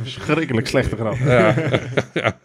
Verschrikkelijk slechte grap. ja, ja.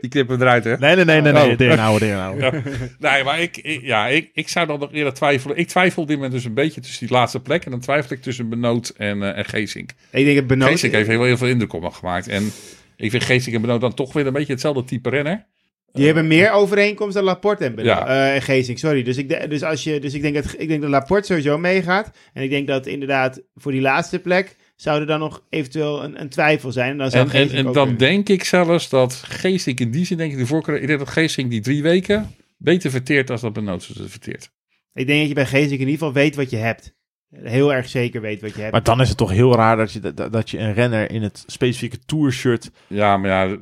die knippen eruit hè. Nee, nee, nee, nee. nee. Oh. Inhouden. Nee, maar ik, ik- ja, ik, ik zou dan nog eerder twijfelen. Ik twijfel op dit moment dus een beetje tussen die laatste plek. En dan twijfel ik tussen Benoot en, eh en Geesink. Ik denk dat Benoot... Geesink heeft heel, heel veel indruk op me gemaakt. En ik vind Geesink en Benoot dan toch weer een beetje hetzelfde type renner. Die hebben meer overeenkomst dan Laporte en. Ja. Eh. Sorry. Dus ik, de- dus als je, dus ik, denk dat, ik denk dat Laporte sowieso meegaat. En ik denk dat inderdaad voor die laatste plek zou er dan nog eventueel een, een twijfel zijn. En dan zou En, en, en dan weer- denk ik zelfs dat Geesink in die zin, denk ik, de voorkeur... Ik denk dat Geesink die drie weken beter verteert als dat Benoot ze verteert. Ik denk dat je bij Geesink in ieder geval weet wat je hebt. Heel erg zeker weet wat je hebt. Maar dan is het toch heel raar dat je, dat, dat je een renner in het specifieke tourshirt... Ja, maar ja,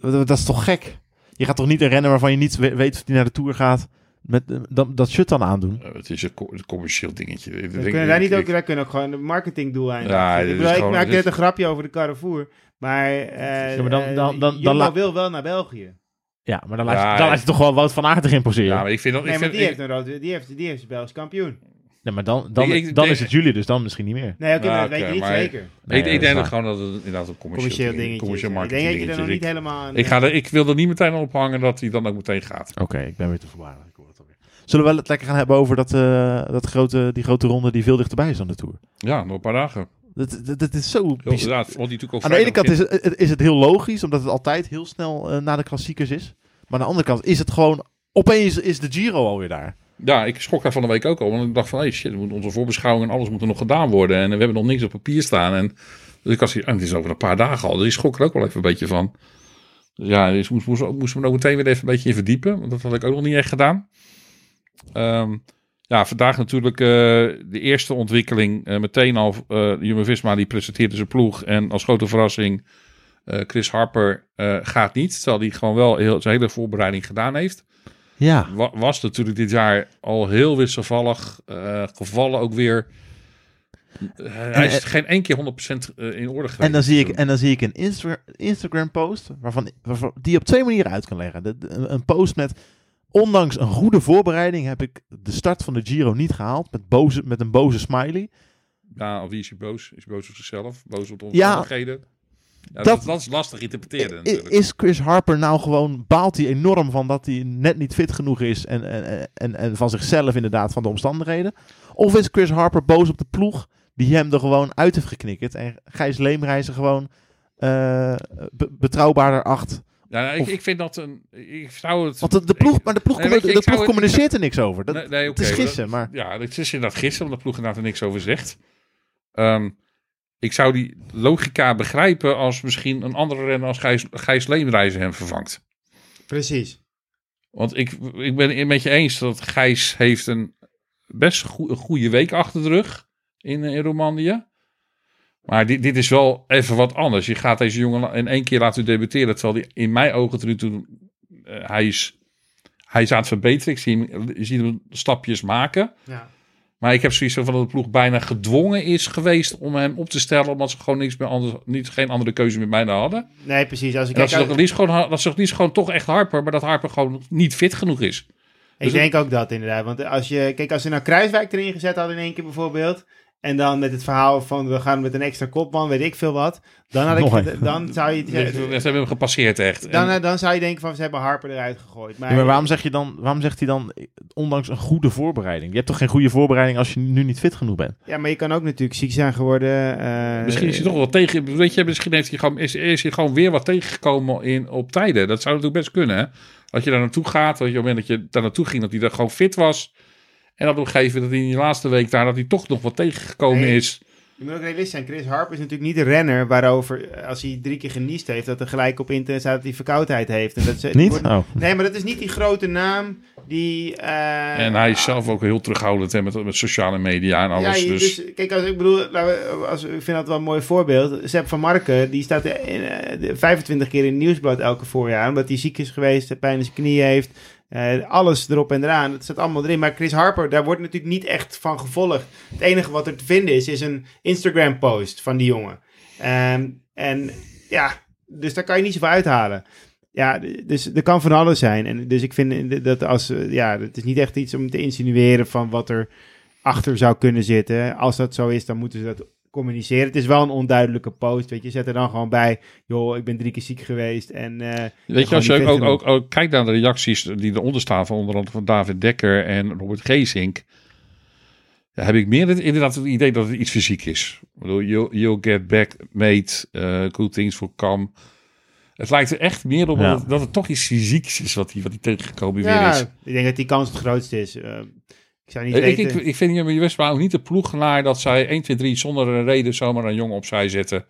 Dat, dat is toch gek? Je gaat toch niet een renner waarvan je niet we- weet of die naar de Tour gaat... Met, eh, dat, dat shirt dan aandoen? eh, het is een, co- een commercieel dingetje. Ik We denk- kunnen daar niet ik- ook, daar kunnen ook gewoon een marketingdoeleinden. Ja, ik bedoel, ik maak net is- een grapje over de Carrefour. Maar, eh Ja, maar dan- dan- dan- dan wil wel naar België. Ja, maar dan laat, Ja, je, dan laat je toch wel Wout van Aert erin poseren? Ja, maar ik vind dat... Nee, ik maar vind, die ik- heeft een rood, die heeft, die heeft Belgisch kampioen. Nee, maar dan, dan, Ik- ik dan denk- is het jullie, dus dan misschien niet meer. Nee, oké, Ja, maar dat weet je niet maar- zeker. Nee, ik, is denk gewoon dat het inderdaad een commercieel, Commercieel ding- dingetje. commercieel Ik denk dat je er nog niet helemaal aan... Ik, ga er, ik wil er niet meteen op hangen dat hij dan ook meteen gaat. Oké, ik ben weer te voorbarig. Ik hoor het alweer. Zullen we het lekker gaan hebben over dat, eh, dat grote, die grote ronde die veel dichterbij is dan de Tour? Ja, nog een paar dagen. Dat, dat, dat is zo inderdaad, want die natuurlijk Aan de ene kant is het, het- is het heel logisch, omdat het altijd heel snel eh, na de klassiekers is. Maar aan de andere kant is het gewoon... Opeens is de Giro alweer daar. Ja, ik schrok daar van de week ook al. Want ik dacht van, hey shit, moet onze voorbeschouwing en alles moet er nog gedaan worden. En we hebben nog niks op papier staan. En dus ik was hier, het is over een paar dagen al. Dus ik schrok er ook wel even een beetje van. Dus ja, dus moest, moest, moesten we er ook meteen weer even een beetje in verdiepen. Want dat had ik ook nog niet echt gedaan. Ehm, ja, vandaag natuurlijk eh, de eerste ontwikkeling. eh, meteen al, eh Jumbo-Visma die presenteerde zijn ploeg. En als grote verrassing, Chris Harper gaat niet. Terwijl hij gewoon wel heel, zijn hele voorbereiding gedaan heeft Ja. wa- was natuurlijk dit jaar al heel wisselvallig. eh, gevallen ook weer. Eh, hij is en- geen één keer 100% eh, in orde geweest. En dan zie ik, en dan zie ik een Insta Instagram post waarvan, waarvan, die je op twee manieren uit kan leggen. De- de- een post met, ondanks een goede voorbereiding heb ik de start van de Giro niet gehaald. Met, boze, met een boze smiley. Ja, of wie is hij boos? Is hij boos op zichzelf? Boos op de Ja, omstandigheden? Ja, dat- dat, dat is lastig interpreteren natuurlijk. Is Chris Harper nou gewoon, baalt hij enorm van dat hij net niet fit genoeg is en, en, en, en van zichzelf inderdaad, van de omstandigheden? Of is Chris Harper boos op de ploeg die hem er gewoon uit heeft geknikkerd en Gijs Leemreizen gewoon eh, be- betrouwbaarder acht? ja, nou, ik, of- ik vind dat een... Ik zou het... Want de, de ploeg, maar de ploeg, Nee, je, de communiceert er niks over. Dat, Nee, nee, het is gissen, maar... Ja, het is inderdaad gisteren, omdat de ploeg inderdaad er niks over zegt. Ehm, ik zou die logica begrijpen als misschien een andere renner als Gijs, Gijs Leemreizen hem vervangt. Precies. Want ik, ik ben het met je eens dat Gijs heeft een best goe- een goede week achter de rug in, in Romandie. Maar dit, dit is wel even wat anders. Je gaat deze jongen in één keer laten debuteren. Terwijl hij in mijn ogen tot nu toe... eh, hij, is, hij is aan het verbeteren. Ik zie hem, je ziet hem stapjes maken. Ja. Maar ik heb zoiets van dat de ploeg bijna gedwongen is geweest om hem op te stellen. Omdat ze gewoon niks meer anders, niet, geen andere keuze meer bijna hadden. Nee, precies. Als ik, dat ze toch liefst gewoon, dat ze toch liefst gewoon toch echt Harper. Maar dat Harper gewoon niet fit genoeg is. ik dus denk ook dat inderdaad. Want als je, kijk, als ze nou Kruiswijk erin gezet hadden in één keer bijvoorbeeld. En dan met het verhaal van we gaan met een extra kopman, weet ik veel wat. Dan, had ik, dan zou je... Ze hebben hem gepasseerd echt. Dan, En- eh, dan zou je denken van ze hebben Harper eruit gegooid. Maar, Ja, maar waarom, zeg je dan, waarom zegt hij dan, ondanks een goede voorbereiding? Je hebt toch geen goede voorbereiding als je nu niet fit genoeg bent? Ja, maar je kan ook natuurlijk ziek zijn geworden. eh, Misschien is hij toch wel tegen. Weet je, misschien heeft hij gewoon, is, is hij gewoon weer wat tegengekomen in, op tijden. Dat zou natuurlijk best kunnen. Hè? Dat je daar naartoe gaat, dat je op het moment dat je daar naartoe ging, dat hij daar gewoon fit was. En dat op een gegeven moment, dat hij in die laatste week daar, dat hij toch nog wat tegengekomen Nee. is. Je moet ook realistisch zijn. Chris Harper is natuurlijk niet de renner waarover, eh, als hij drie keer geniest heeft, dat er gelijk op internet staat dat hij verkoudheid heeft. En dat ze, Niet? wordt- Oh. Nee, maar dat is niet die grote naam die... eh, En hij is zelf ook heel terughoudend hè, met, met sociale media en alles. Ja, je- dus, dus, kijk, als ik bedoel, als, ik vind dat wel een mooi voorbeeld. Sepp van Marken, die staat in, eh, de 25 keer in het nieuwsblad elke voorjaar, omdat hij ziek is geweest, pijn in zijn knieën heeft. Eh, alles erop en eraan, dat staat allemaal erin. Maar Chris Harper, daar wordt natuurlijk niet echt van gevolgd. Het enige wat er te vinden is, is een Instagram-post van die jongen. Ehm, en ja, dus daar kan je niet zoveel uithalen. Ja, dus er kan van alles zijn. En dus ik vind dat als, eh, ja, het is niet echt iets om te insinueren van wat er achter zou kunnen zitten. Als dat zo is, dan moeten ze dat communiceren. Het is wel een onduidelijke post, weet je. Zet er dan gewoon bij, joh, ik ben drie keer ziek geweest en... eh, Weet je, als je ook, ook, ook, ook kijkt naar de reacties die eronder staan, van onder andere van David Dekker en Robert Geesink, ja, heb ik meer het, inderdaad het idee dat het iets fysiek is. Ik bedoel, you'll, you'll get back, mate, uh, good things will come. Het lijkt er echt meer op Ja. dat, het, dat het toch iets fysieks is wat hij wat die tegengekomen weer ja, is. ik denk dat die kans het grootste is. Eh, ik zou niet Ik, ik, weten... ik vind Westma ook niet de ploegenaar dat zij 1, 2, 3 zonder een reden zomaar een jongen opzij zetten.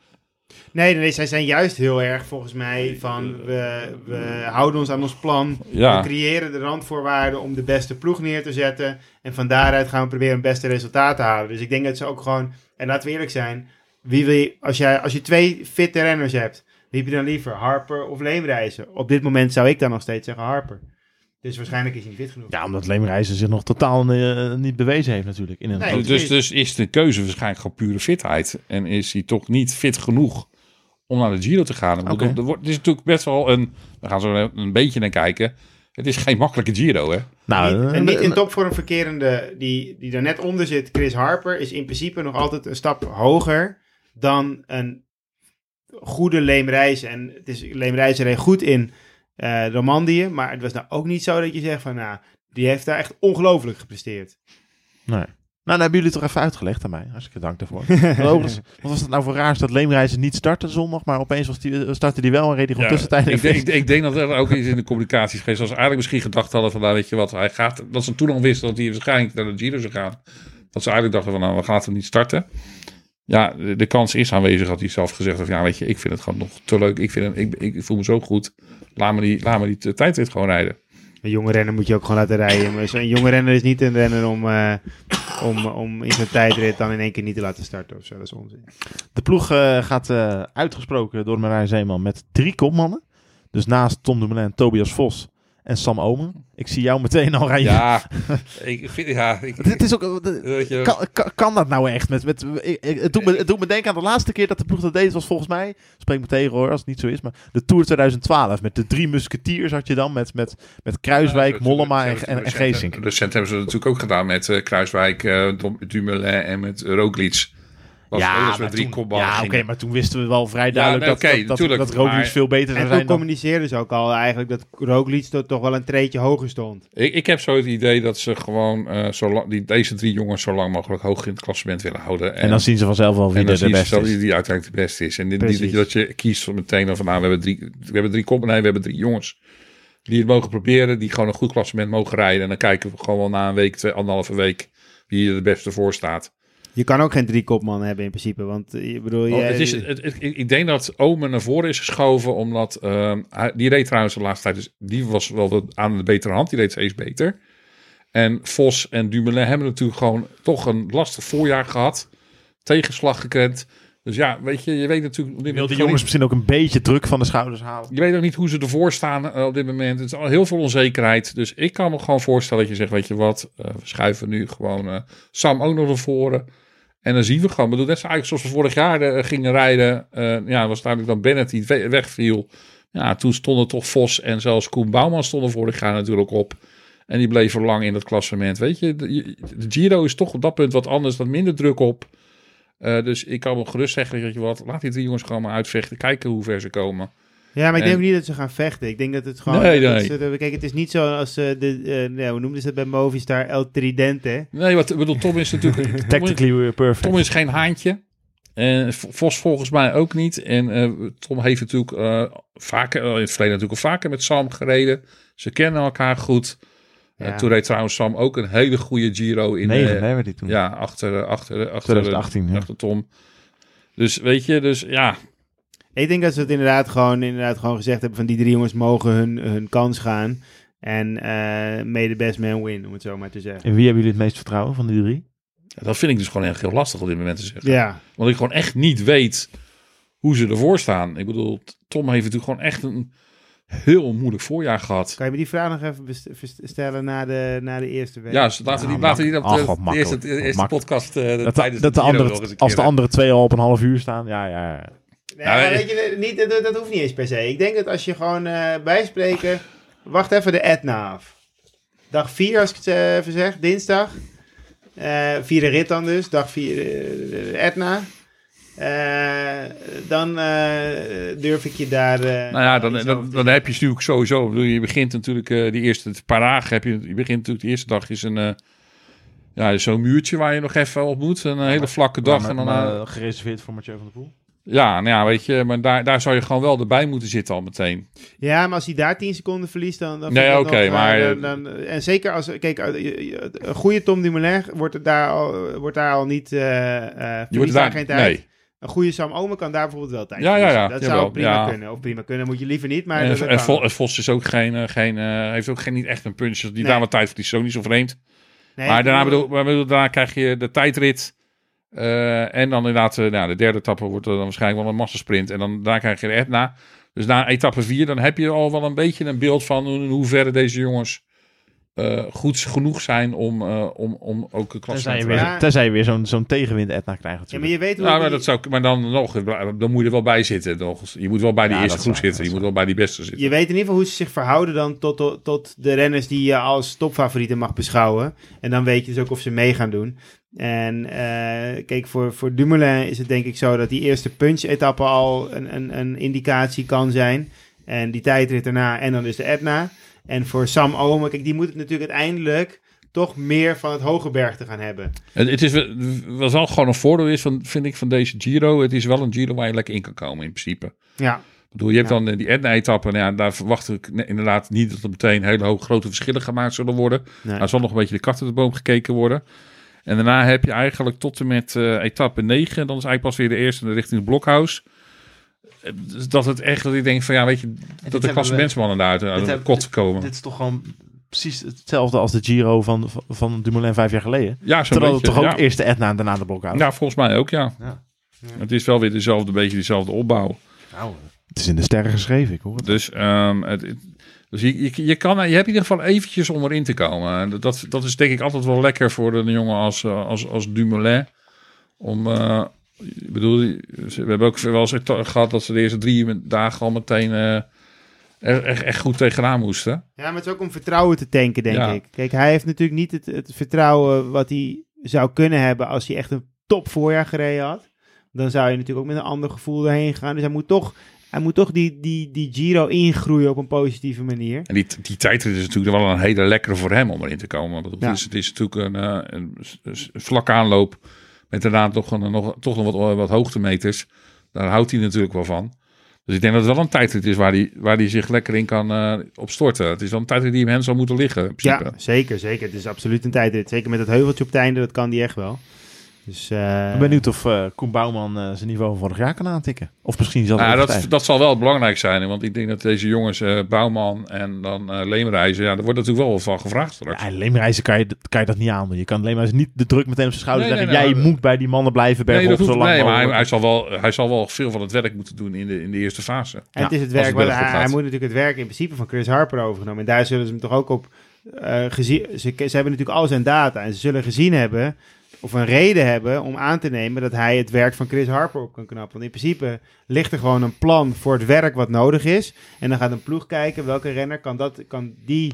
Nee, nee, zij zijn juist heel erg volgens mij van we, we houden ons aan ons plan. Ja. We creëren de randvoorwaarden om de beste ploeg neer te zetten. En van daaruit gaan we proberen het beste resultaat te halen. Dus ik denk dat ze ook gewoon, en laten we eerlijk zijn, wie wil je, als, jij, als je twee fitte renners hebt, wie heb je dan liever, Harper of Leemreizen? Op dit moment zou ik dan nog steeds zeggen Harper. Dus waarschijnlijk is hij niet fit genoeg. Ja, omdat Leemreizen zich nog totaal eh, niet bewezen heeft natuurlijk. In een Nee. Dus, dus is de keuze waarschijnlijk gewoon pure fitheid. En is hij toch niet fit genoeg om naar de Giro te gaan. Bedoel, er wordt- Het is natuurlijk best wel een... We gaan zo een beetje naar kijken. Het is geen makkelijke Giro, hè? nou, niet, eh, en niet in eh, topvorm verkerende, die, die daar net onder zit, Chris Harper, is in principe nog altijd een stap hoger dan een goede Leemreizen. En het is, Leemreizen reed goed in eh Romandie, maar het was nou ook niet zo dat je zegt van, nou, die heeft daar echt ongelooflijk gepresteerd. Nee. Nou, dan hebben jullie het toch even uitgelegd aan mij. Hartstikke dank daarvoor. Overigens, wat was het nou voor raars dat Leemreizen niet startte zondag, maar opeens was die, eh, startte die wel en reed hij gewoon tussentijdig. ik, denk, ik, ik denk dat er ook iets in de communicatie is geweest. Als ze eigenlijk misschien gedacht hadden van, nou weet je wat, hij gaat, dat ze toen al wisten dat hij waarschijnlijk naar de Giro zou gaan. Dat ze eigenlijk dachten van, nou, we gaan hem niet starten. Ja, de, de kans is aanwezig, had hij zelf gezegd. Of ja, weet je, ik vind het gewoon nog te leuk. Ik, vind hem, ik, ik voel me zo goed. Laat me die, laat me die tijdrit gewoon rijden. Een jonge renner moet je ook gewoon laten rijden. Maar een jonge renner is niet een renner om, eh, om, om in zijn tijdrit dan in één keer niet te laten starten of zo. Dat is onzin. De ploeg eh, gaat eh, uitgesproken door Marijn Zeeman met drie kopmannen. Dus naast Tom Dumoulin, Tobias Vos en Sam Omen. Ik zie jou meteen al rijden. Ja, ik vind, ja, ik, Het is ook, je, kan, kan, kan dat nou echt? Met, met, ik- ik- het, doet me, het doet me denken aan de laatste keer dat de ploeg dat deed. was volgens mij, spreek me tegen hoor als het niet zo is, maar de Tour 2012. Met de drie musketiers had je dan. Met, met, met Kruiswijk, Mollema en, en, en Geesink. Recent hebben ze natuurlijk ook gedaan met eh, Kruiswijk, Dumoulin en met Roglic. Was ja, maar met drie kopballen ja, oké, maar toen wisten we wel vrij duidelijk nee, dat, dat, dat, tuurlijk, dat Roglic maar- veel beter zou En toen zijn dan... communiceerden ze ook al eigenlijk dat Roglic toch, toch wel een treetje hoger stond. Ik, ik heb zo het idee dat ze gewoon eh, zolang, die, deze drie jongens zo lang mogelijk hoog in het klassement willen houden. En dan zien ze vanzelf wel wie en dan de zien ze beste is. wie die uiteindelijk de beste is. En dit, niet dat je, dat je kiest van meteen van nou, we hebben drie, we hebben drie koppen, nee, we hebben drie jongens die het mogen proberen, die gewoon een goed klassement mogen rijden. En dan kijken we gewoon wel na een week, twee, anderhalve week, wie er de beste voor staat. Je kan ook geen drie kopman hebben in principe. Want eh, je bedoel, Oh, jij- het is, het, het- ik ik denk dat Omen naar voren is geschoven, omdat ehm, hij- die reed trouwens de laatste tijd, dus die was wel de- aan de betere hand, die reed steeds beter. En Vos en Dumoulin hebben natuurlijk gewoon toch een lastig voorjaar gehad, tegenslag gekend. Dus ja, weet je, je weet natuurlijk op dit Wil gewoon jongens niet- misschien ook een beetje druk van de schouders halen? je weet ook niet hoe ze ervoor staan eh, op dit moment. Het is al heel veel onzekerheid. Dus ik kan me gewoon voorstellen dat je zegt, weet je wat, eh, we schuiven nu gewoon eh, Sam ook nog naar voren. En dan zien we gewoon, bedoel, net zo eigenlijk zoals we vorig jaar eh, gingen rijden. eh, ja, was het eigenlijk dan Bennett die we- wegviel. Ja, toen stonden toch Vos en zelfs Koen Bouwman stonden vorig jaar natuurlijk op. En die bleven lang in het klassement. Weet je, de, Giro is toch op dat punt wat anders, wat minder druk op. Eh, dus ik kan wel gerust zeggen, weet je wat, laat die drie jongens gewoon maar uitvechten. Kijken hoe ver ze komen. Ja, maar ik En- denk niet dat ze gaan vechten. Ik denk dat het gewoon... Nee, dat nee. ze- kijk, het is niet zo als eh, de... eh, nee, hoe noemden ze het bij Movistar? El Tridente. Nee, wat ik bedoel, Tom is natuurlijk... Tom is, Tactically perfect. Tom is geen haantje. En Vos volgens mij ook niet. En eh, Tom heeft natuurlijk eh, vaker, eh, in het verleden natuurlijk al vaker met Sam gereden. Ze kennen elkaar goed. Ja. Toen reed trouwens Sam ook een hele goede Giro in... Negen, eh, hè, werd die toen. Ja, achter, achter, achter, 2018, ja. achter Tom. Dus weet je, dus ja, Ik denk dat ze het inderdaad gewoon, inderdaad gewoon gezegd hebben van die drie jongens mogen hun, hun kans gaan. En eh may the best man win, om het zo maar te zeggen. En wie hebben jullie het meest vertrouwen van die drie? dat vind ik dus gewoon echt heel lastig op dit moment te zeggen. Ja, Want ik gewoon echt niet weet hoe ze ervoor staan. Ik bedoel, Tom heeft natuurlijk gewoon echt een heel moeilijk voorjaar gehad. kan je me die vraag nog even stellen na de, na de eerste week? Ja, dus laten we Ja, die, laten we die op mak- de, ach, wat de eerste, de eerste podcast uh, Dat, tijdens dat de Giro andere, nog eens een als de andere twee al op een half uur staan, ja, ja. ja. Nee, maar weet je, niet, dat, dat hoeft niet eens per se. Ik denk dat als je gewoon eh bijspreken... Wacht even de Etna af. Dag 4, als ik het eh, even zeg, dinsdag. Eh vierde rit dan dus, dag 4 de Etna. Eh, dan eh, durf ik je daar... eh, Nou ja, dan, dan, dan heb je natuurlijk sowieso. bedoel, Je begint natuurlijk eh, die eerste paar dagen. Heb je, je begint natuurlijk de eerste dag is een. eh, ja, zo'n muurtje waar je nog even op moet. Een hele vlakke dag. Maar- en dan, maar, eh, eh, gereserveerd voor Mathieu van der Poel. Ja, nou ja, weet je. Maar daar, daar zou je gewoon wel erbij moeten zitten al meteen. Ja, maar als hij daar 10 seconden verliest, dan. dan Nee, oké, eh, maar- Dan, dan- en zeker als. Kijk, eh, een goede Tom Dumoulin wordt, daar al, wordt daar al niet. eh Je wordt daar geen tijd. nee. Een goede Sam Omen kan daar bijvoorbeeld wel tijd Ja, ja, ja, Dat jawel, zou prima ja. kunnen. Of prima kunnen, moet je liever niet. Maar en dat, dat en kan. Vo- en Vos is ook geen, geen, heeft ook geen, niet echt een punch. Die Nee. daar wat tijd verliest, is ook niet zo vreemd. Nee, maar daarna, bedoel- bedoel, daarna krijg je de tijdrit. Eh, en dan inderdaad, eh, nou, de derde etappe wordt er dan waarschijnlijk wel een massasprint. En dan daar krijg je de Etna. Dus na etappe 4, dan heb je al wel een beetje een beeld van in hoeverre deze jongens eh, goed genoeg zijn om, eh, om, om ook een je te. Ja. tenzij je weer zo'n zo'n tegenwind Etna krijgt Ja, maar je weet hoe. Ja, maar, die- dat zou, maar dan nog, dan moet je er wel bij zitten. Nog. Je moet wel bij die Ja, eerste groep zitten. Je moet wel bij die beste zitten. Je weet in ieder geval hoe ze zich verhouden dan tot, tot, tot de renners die je als topfavorieten mag beschouwen. En dan weet je dus ook of ze mee gaan doen. En eh, kijk, voor, voor Dumoulin is het denk ik zo dat die eerste punch-etappe al een, een, een indicatie kan zijn. En die tijdrit daarna en dan dus de Etna. En voor Sam Omen, kijk, die moet het natuurlijk uiteindelijk toch meer van het hoge berg te gaan hebben. Het, het is wat wel gewoon een voordeel is, van, vind ik, van deze Giro. Het is wel een Giro waar je lekker in kan komen in principe. Ja, Ik bedoel, je hebt Ja. dan eh, die Etna-etappe. Nou ja, daar verwacht ik inderdaad niet dat er meteen hele hoge grote verschillen gemaakt zullen worden. nee. Er zal nog een beetje de kat uit de boom gekeken worden. En daarna heb je eigenlijk tot en met eh, etappe 9. Dan is eigenlijk pas weer de eerste richting het blokhuis. Dus Dat het echt, dat ik denk van ja, weet je, dat de klassementsmannen daar uit, uit de kot komen. Dit is toch gewoon precies hetzelfde als de Giro van, van, van Dumoulin vijf jaar geleden. ja, Terwijl het beetje, toch ook ja. eerst de Etna en daarna de Blokhout. Ja, volgens mij ook, ja. Ja. Het is wel weer dezelfde, beetje dezelfde opbouw. Nou, het is in de sterren geschreven, ik hoor het. Dus, ehm, het, het- dus je, je, je, kan, je hebt in ieder geval eventjes om erin te komen. En Dat, dat is denk ik altijd wel lekker voor een jongen als, eh, als, als Dumoulin. Om, eh, ik bedoel, we hebben ook wel eens gehad dat ze de eerste drie dagen al meteen echt, echt goed tegenaan moesten. Ja, maar het is ook om vertrouwen te tanken, denk Ja. ik. Kijk, hij heeft natuurlijk niet het, het vertrouwen wat hij zou kunnen hebben als hij echt een top voorjaar gereden had. Dan zou je natuurlijk ook met een ander gevoel erheen gaan. Dus hij moet toch, hij moet toch die, die, die Giro ingroeien op een positieve manier. En die, die tijdrit is natuurlijk wel een hele lekkere voor hem om erin te komen. Want Ja. het, is, het is natuurlijk een, eh, een, vlakke aanloop met daarna toch, een, nog, toch nog wat, wat hoogtemeters. Daar houdt hij natuurlijk wel van. Dus ik denk dat het wel een tijdrit is waar hij, waar hij zich lekker in kan opstorten. Het is wel een tijdrit die hem zou moeten liggen. In. Ja, zeker, zeker. Het is absoluut een tijdrit. Zeker met het heuveltje op het einde, dat kan die echt wel. Dus, eh, Ik ben benieuwd of eh, Koen Bouwman eh, zijn niveau van vorig jaar kan aantikken. Of misschien zelfs Nou, dat, overstijgen. dat zal wel belangrijk zijn. Want ik denk dat deze jongens, eh, Bouwman en dan eh Leemreizen, ja, daar wordt natuurlijk wel wat van gevraagd straks. Ja, Leemreizen kan je, kan je dat niet aandoen. Je kan Leemreizen niet de druk meteen op zijn schouder Nee, zeggen. nee, jij moet bij die mannen blijven bergop nee, dat zo lang nee maar hij, zal wel, hij zal wel veel van het werk moeten doen in de, in de eerste fase. En het is het werk, het waar hij, hij moet natuurlijk het werk in principe van Chris Harper overgenomen. En daar zullen ze hem toch ook op eh, gezien. Ze, ze hebben natuurlijk al zijn data. En ze zullen gezien hebben, of een reden hebben om aan te nemen dat hij het werk van Chris Harper op kan knappen. Want in principe ligt er gewoon een plan voor het werk wat nodig is. En dan gaat een ploeg kijken welke renner kan, dat, kan die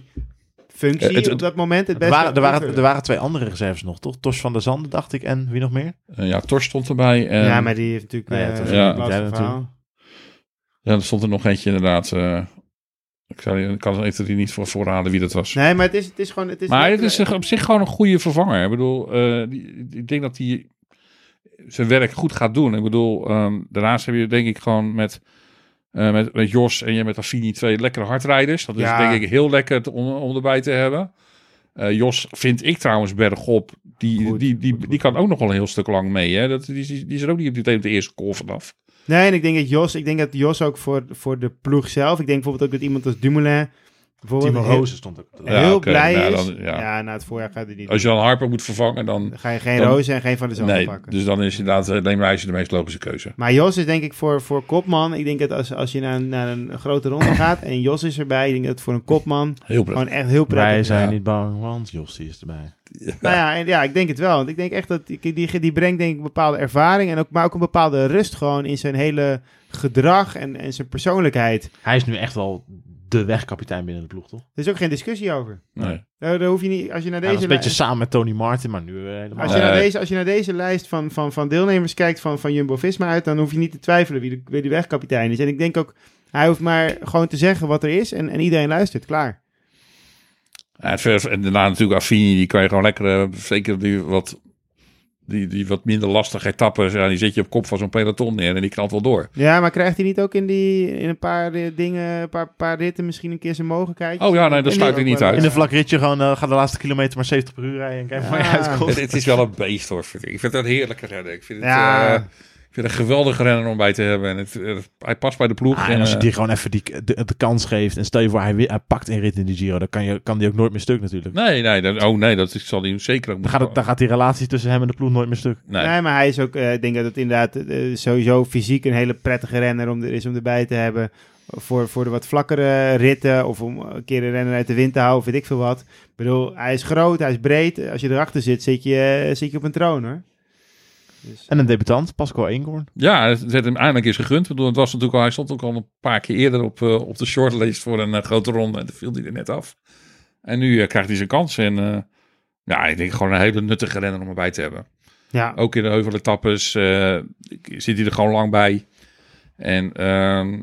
functie Eh, het- op dat moment het Er beste waren, er, waren, er waren twee andere reserves nog, toch? Tos van der Zande, dacht ik. En wie nog meer? Eh, ja, Tors stond erbij. En, ja, maar die heeft natuurlijk Nee, eh, ja, verhaal. natuurlijk. ja, er stond er nog eentje inderdaad. eh, ik, zou, kan even niet voor voorraden wie dat was. Nee, maar het is, het is gewoon... Het is maar het is op zich gewoon een goede vervanger. Ik bedoel, eh, die, ik denk dat hij zijn werk goed gaat doen. Ik bedoel, ehm, daarnaast heb je denk ik gewoon met, eh, met, met Jos en je met Affini twee lekkere hardrijders. Dat is Ja. denk ik heel lekker te- om, om erbij te hebben. Eh, Jos vind ik trouwens bergop. Die, Goed, die, die, goed, goed. die kan ook nog wel een heel stuk lang mee. Hè? Dat, die, die, die is er ook niet op de eerste call vanaf. Nee, en ik denk dat Jos, ik denk dat Jos ook voor, voor de ploeg zelf, ik denk bijvoorbeeld ook dat iemand als Dumoulin Timo heel, Rozen stond ook. op de Ja, heel oké, blij nou, is. dan- ja. ja. na het voorjaar gaat hij niet. Als je dan Harper moet vervangen, dan... Dan ga je geen dan- Rozen en geen Van de Zanden Nee, pakken. dus dan is inderdaad uh, Leemreizen de meest logische keuze. Maar Jos is denk ik voor, voor kopman. Ik denk dat als, als je naar, naar een grote ronde gaat en Jos is erbij, ik denk dat het voor een kopman Heel prettig. gewoon echt heel prettig Wij is. zijn ja. niet bang, want Jossie is erbij. Nou ja, en ja, ik denk het wel. Want ik denk echt dat die, die, die brengt denk ik een bepaalde ervaring en ook, maar ook een bepaalde rust gewoon in zijn hele gedrag en, en zijn persoonlijkheid. Hij is nu echt wel de wegkapitein binnen de ploeg, toch? Er is ook geen discussie over. Nee. Daar, daar hoef je niet, als je naar deze een beetje samen met Tony Martin, maar nu eh, helemaal. Als je, naar deze, als je naar deze lijst van, van, van deelnemers kijkt van, van Jumbo-Visma uit, dan hoef je niet te twijfelen wie de, wie de wegkapitein is. En ik denk ook, hij hoeft maar gewoon te zeggen wat er is en, en iedereen luistert. Klaar. Ja, en daarna natuurlijk Affini, die kan je gewoon lekker, eh, zeker die wat, die, die wat minder lastige etappes, ja, die zet je op kop van zo'n peloton neer en die knalt wel door. Ja, maar krijgt hij niet ook in, die, in een paar eh, dingen, een paar, paar ritten misschien een keer zijn mogelijkheid? Oh ja, nee, dat sluit ik niet uit. In een vlak ritje gewoon, eh ga de laatste kilometer maar 70 per uur rijden en kijk maar waar je Ja. uitkomt. Het, het is wel een beest hoor. vind ik. Ik vind het een heerlijke renner. Ik vind het, Ja. eh, vind het een geweldige renner om bij te hebben. En het, hij past bij de ploeg. Ah, en, als je eh, die gewoon even die, de, de kans geeft en stel je voor hij, pakt een rit in de Giro, dan kan, je, kan die ook nooit meer stuk natuurlijk. nee, nee, dat, oh nee, dat is- zal hij zeker ook Dan gaat, het, dan gaat die relatie tussen hem en de ploeg nooit meer stuk. Nee. Nee, maar hij is ook, eh, ik denk dat het inderdaad eh, sowieso fysiek een hele prettige renner om, er is om erbij te hebben. Voor, voor de wat vlakkere ritten of om een keer een renner uit de wind te houden, weet ik veel wat. Ik bedoel, hij is groot, hij is breed. Als je erachter zit, zit je, zit je op een troon hoor. Dus, En een debutant, Pascal Eenkorn. Ja, het werd hem eindelijk eens gegund. Ik bedoel, het was natuurlijk al, hij stond ook al een paar keer eerder op, eh, op de shortlist voor een eh, grote ronde. En toen viel hij er net af. En nu eh, krijgt hij zijn kans. En eh, ja, ik denk gewoon een hele nuttige renner om erbij te hebben. ja, Ook in de heuveletappes eh zit hij er gewoon lang bij. En ehm,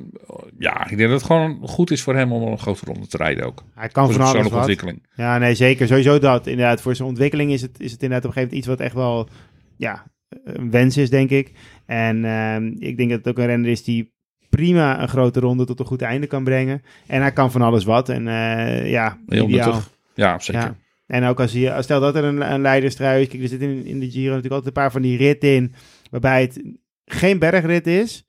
ja, ik denk dat het gewoon goed is voor hem om een grote ronde te rijden ook. hij kan Voor van alles wat. ontwikkeling. Ja, nee, zeker. Sowieso dat. Inderdaad, voor zijn ontwikkeling is het, is het inderdaad op een gegeven moment iets wat echt wel, ja, een wens is, denk ik. En ehm, ik denk dat het ook een renner is die prima een grote ronde tot een goed einde kan brengen. En hij kan van alles wat. En eh, ja, Heel ideaal. nuttig. Ja, zeker. Ja. En ook als je, als stel dat er een, een leiderstrui is. Kijk, er zitten in, in de Giro natuurlijk altijd een paar van die ritten in. Waarbij het geen bergrit is.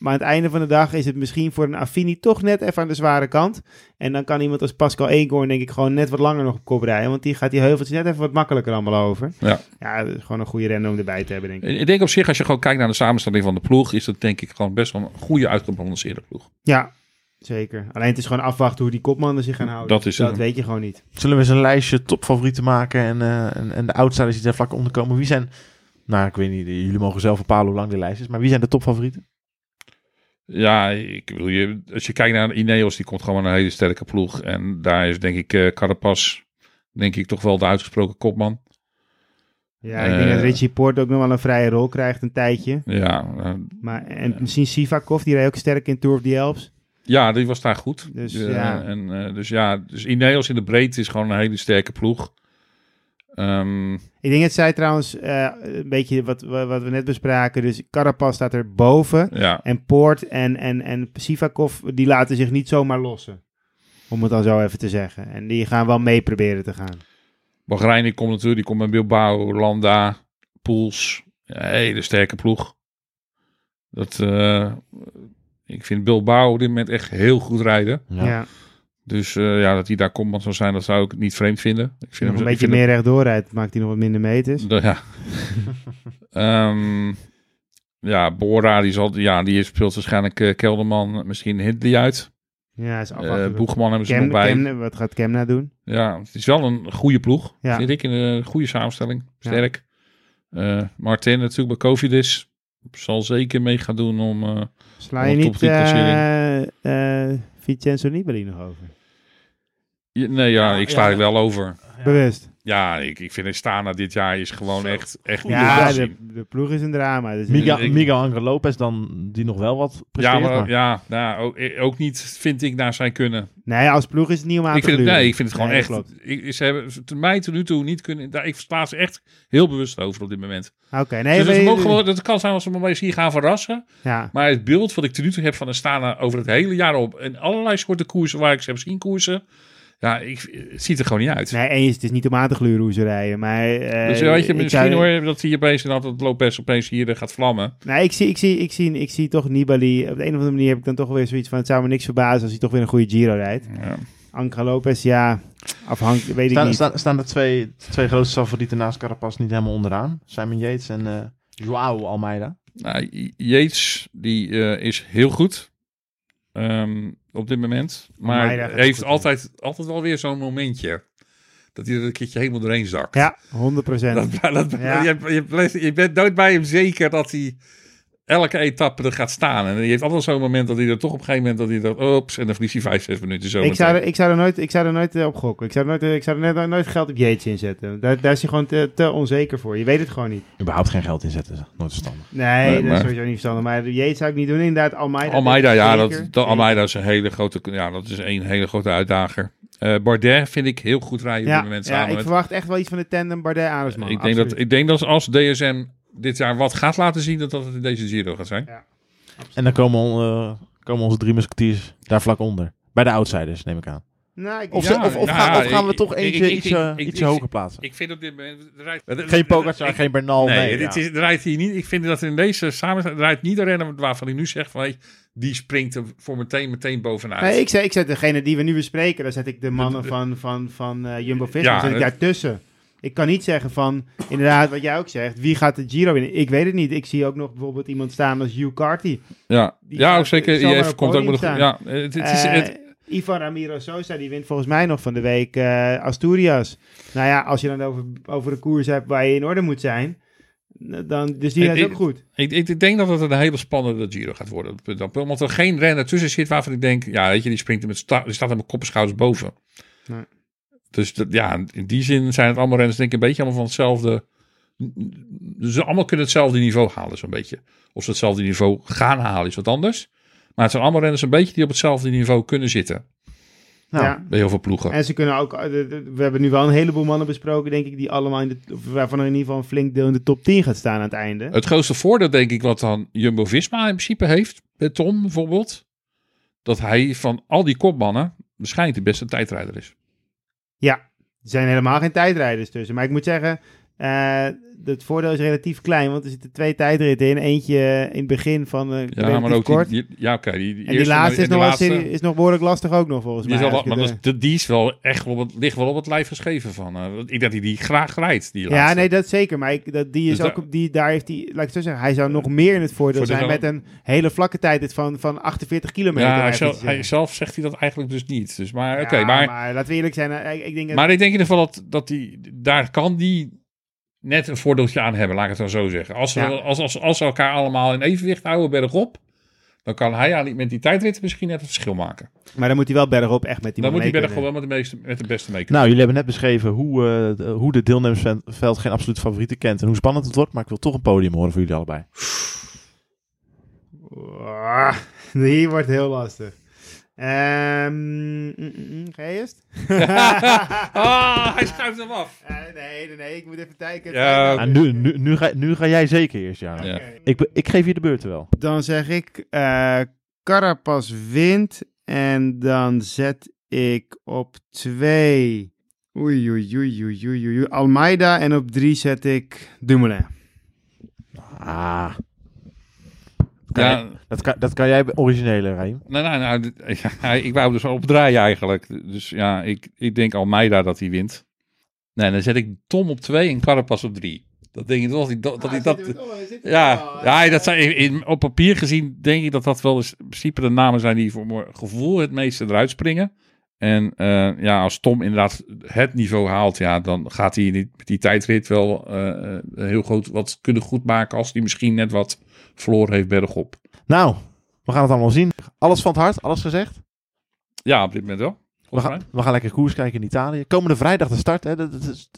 Maar aan het einde van de dag is het misschien voor een Affini toch net even aan de zware kant. En dan kan iemand als Pascal Eekhoorn denk ik gewoon net wat langer nog op kop rijden. Want die gaat die heuveltjes net even wat makkelijker allemaal over. Ja. Ja, is gewoon een goede renner om erbij te hebben denk ik. Ik denk op zich, als je gewoon kijkt naar de samenstelling van de ploeg, is dat denk ik gewoon best wel een goede uitgebalanceerde ploeg. Ja, zeker. Alleen het is gewoon afwachten hoe die kopmannen zich gaan houden. Dat is. Dat weet je gewoon niet. Zullen we eens een lijstje topfavorieten maken en, eh, en, en de outsiders die daar vlak onder komen? Wie zijn, nou ik weet niet, jullie mogen zelf bepalen hoe lang die lijst is, maar wie zijn de topfavorieten? Ja, ik wil je, als je kijkt naar Ineos, die komt gewoon een hele sterke ploeg. En daar is denk ik eh Carapaz, denk ik toch wel de uitgesproken kopman. Ja, ik denk Eh. dat Richie Poort ook nog wel een vrije rol krijgt een tijdje. Ja, eh, Maar, en misschien Sivakov, die reed ook sterk in Tour of the Alps. ja die was daar goed. Dus, Eh, ja. En, eh, dus ja, dus Ineos in de breedte is gewoon een hele sterke ploeg. Ehm, Ik denk dat zij trouwens eh, een beetje wat, wat wat we net bespraken. Dus Carapaz staat er boven. ja, En Poort en, en, en Sivakov, die laten zich niet zomaar lossen. Om het dan zo even te zeggen. En die gaan wel mee proberen te gaan. Bahrein die komt natuurlijk, die komt met Bilbao, Landa, Poels. Ja, hele sterke ploeg. Dat, eh, ik vind Bilbao op dit moment echt heel goed rijden. Ja. Dus eh, ja, dat hij daar kopman zou zijn, dat zou ik niet vreemd vinden. Ik Nog vind een hem, beetje meer rechtdoor rijdt, maakt hij nog wat minder meters. hem- ja. Ehm, ja, Bora, die, zal, ja, die speelt waarschijnlijk eh, Kelderman, misschien Hindley uit. Ja, is Eh afwachten. Boegman hebben ze Kem, nog bij. Kem- wat gaat Kemna doen? Ja, het is wel een goede ploeg. Ja. Vind ik een goede samenstelling. Ja. Sterk. Eh, Martin natuurlijk bij Covidis. Zal zeker mee gaan doen om... Sla je niet 10 eh eh Vincenzo Nibali nog over? Je- Nee, ja, ik sla Ja, er wel over. Bewust. Ja, ik, ik vind Stana dit jaar is gewoon echt, echt niet Ja, de, zien. de ploeg is een drama. Dus Miguel, ik- Miguel Angel Lopez dan, die nog wel wat Ja, presteert. maar, maar- ja nou, ook, ook niet vind ik naar zijn kunnen. Nee, als ploeg is het niet om aan Ik te vind het, gluren. nee, ik vind het gewoon Nee, echt. dat klopt. Ik, ze hebben tot mij tot nu toe niet kunnen. Daar, ik sta ze echt heel bewust over op dit moment. Oké, nee. dus maar je- mogen gewoon, dat kan zijn als ze me maar eens hier gaan verrassen. ja. Maar het beeld wat ik tot nu toe heb van de Stana over het hele jaar op. En allerlei soorten koersen waar ik ze heb zien koersen. Ja, ik, het ziet er gewoon niet uit. Nee, eens, het is niet om aan te gluren hoe ze rijden. Maar, eh, dus weet je, ik misschien zou- hoor dat hij opeens dat het Lopez opeens hier eh, gaat vlammen. Nee, ik zie, ik, zie, ik, zie, ik zie toch Nibali. Op de een of andere manier heb ik dan toch weer zoiets van... Het zou me niks verbazen als hij toch weer een goede Giro rijdt. Ja. Angel Lopez, ja, afhankelijk, weet ik Staan, niet. staan, staan de twee, twee grootste favorieten naast Carapaz niet helemaal onderaan? Simon Yates en eh Joao Almeida. Nou, Yates die eh, is heel goed ehm, op dit moment. Maar heeft altijd, altijd wel weer zo'n momentje. Dat hij er een keertje helemaal doorheen zakt. Ja, 100 procent. Ja. je, je, je bent nooit bij hem zeker dat hij elke etappe er gaat staan. En hij heeft altijd zo'n moment dat hij er toch op een gegeven moment dat hij dat ops en dan verliest hij vijf, zes minuten zo. Ik zou, er, ik, zou er nooit, ik zou er nooit eh, op gokken. Ik zou er nooit, eh, ik zou er net- nooit geld op Yates inzetten. Daar, daar is hij gewoon te, te onzeker voor. Je weet het gewoon niet. Überhaupt geen geld inzetten, nooit verstandig. Nee, Nee, dat maar- is sowieso niet verstandig. Maar Yates zou ik niet doen. Inderdaad, Almeida. Almeida, ja, dat, dat, Almeida is een hele grote, ja, dat is een hele grote uitdager. Eh Bardet vind ik heel goed rijden op Ja, dit moment ja, samen ik met verwacht echt wel iets van de tandem Bardet-Arendsman. ik, denk dat, ik denk dat als DSM dit jaar wat gaat laten zien, dat dat het in deze Giro gaat zijn. En dan komen, eh, komen onze drie musketiers daar vlak onder. Bij de outsiders, neem ik aan. Nou, ik, Of, Ja, ze- of, of, nou gaan, ja, of gaan we ik- toch eentje ik- ik- ietsje, ik- ietsje ik- hoger plaatsen? Ik vind op dit moment... rijdt- geen Pogacar, geen Bernal. Nee, Nee, dit ja. is, rijdt hier niet. Ik vind dat in deze samenstelling er rijdt niet de renner waarvan hij nu zegt van hey, die springt er voor meteen meteen bovenuit. nee, ik, zet, ik zet degene die we nu bespreken, daar zet ik de mannen de- van, van, van eh, Jumbo-Visma, Ja, zet ik daartussen. Ik kan niet zeggen van, inderdaad, wat jij ook zegt, wie gaat de Giro winnen? Ik weet het niet. Ik zie ook nog bijvoorbeeld iemand staan als Hugh Carty. ja, die ja gaat ook zeker. IF komt ook nog. staan. Ja, het, het is, Eh, het, Ivan Ramiro Sosa, die wint volgens mij nog van de week eh, Asturias. Nou ja, als je dan over, over een koers hebt waar je in orde moet zijn, dan, dus die is ik- ook goed. ik, ik, ik denk dat het een hele spannende Giro gaat worden. op het punt. Omdat er geen renner tussen zit waarvan ik denk, ja, weet je, die springt er met sta, die staat met kop en schouders boven. Nee. Dus dat, ja, in die zin zijn het allemaal renners denk ik een beetje allemaal van hetzelfde. Ze allemaal kunnen hetzelfde niveau halen, zo'n beetje. Of ze hetzelfde niveau gaan halen, is wat anders. Maar het zijn allemaal renners een beetje die op hetzelfde niveau kunnen zitten. Nou, ja. Bij heel veel ploegen. En ze kunnen ook, eh, we hebben nu wel een heleboel mannen besproken, denk ik, die allemaal in de, of waarvan er in ieder geval een flink deel in de top 10 gaat staan aan het einde. Het grootste voordeel, denk ik, wat dan Jumbo-Visma in principe heeft, met Tom bijvoorbeeld, dat hij van al die kopmannen waarschijnlijk de beste tijdrijder is. Ja, er zijn helemaal geen tijdrijders tussen. Maar ik moet zeggen, het voordeel is relatief klein, want er zitten twee tijdritten in. Eentje in het begin van eh Ja, maar ook kort. die, die- ja, oké. die, die en die laatste, maar- is, nog serie- is behoorlijk lastig ook nog, volgens die is mij. als maar de- is- die is wel echt wel op het, ligt wel op het lijf geschreven van. eh, want ik denk dat hij die graag rijdt, die Ja, laatste. nee, dat zeker. Maar ik, dat, die is Dus ook op die, daar heeft hij, laat ik zo zeggen, hij zou nog meer in het voordeel Voor de zijn met een hele vlakke tijd van, van 48 kilometer. ja, hij zelf, hij zegt hij dat eigenlijk dus niet. Dus, maar oké, Ja, maar, laten we eerlijk zijn, eh, ik, ik denk dat- maar ik denk in ieder geval dat, dat die, daar kan die net een voordeeltje aan hebben, laat ik het dan zo zeggen. Als ze, Ja. als, als, als ze elkaar allemaal in evenwicht houden bergop, dan kan hij aan die- met die tijdrit misschien net het verschil maken. maar dan moet hij wel bergop echt met die Dan moet hij bergop wel met de, meeste, met de beste mee kunnen. Nou, jullie hebben net beschreven hoe, eh, de, hoe de deelnemersveld geen absolute favorieten kent en hoe spannend het wordt. Maar ik wil toch een podium horen voor jullie allebei. Ah, Hier wordt heel lastig. Ehm, mm, mm, mm, ga je eerst? ah, hij schuift hem af. Eh, nee, nee, nee, ik moet even kijken. Ja, Ah, nu, nu, nu, ga, nu ga jij zeker eerst, ja. Ik, ik geef je de beurt wel. Dan zeg ik eh Carapaz wint en dan zet ik op twee oei, oei, oei, oei, oei, oei, Almeida en op drie zet ik Dumoulin. Ah. Kan Ja, jij- dat, kan, dat kan jij originele, Reim. nou, nou, nou, ja, ik wou dus op draaien eigenlijk. Dus ja, ik, ik denk Almeida dat hij wint. Nee, dan zet ik Tom op twee en Carapaz op drie. Dat denk ik wel dat hij dat... dat, hij dat ja, ja, dat zijn, in, in- op papier gezien denk ik dat dat wel eens in principe de namen zijn die voor mijn gevoel het meeste eruit springen. En eh, ja, als Tom inderdaad het niveau haalt, ja, dan gaat hij met die tijdrit wel eh, eh, heel goed wat kunnen goedmaken als hij misschien net wat verloren heeft bergop. Nou, we gaan het allemaal zien. Alles van het hart, alles gezegd? Ja, op dit moment wel. We gaan, we gaan lekker koers kijken in Italië. Komende vrijdag de start. Hè? Dat, is,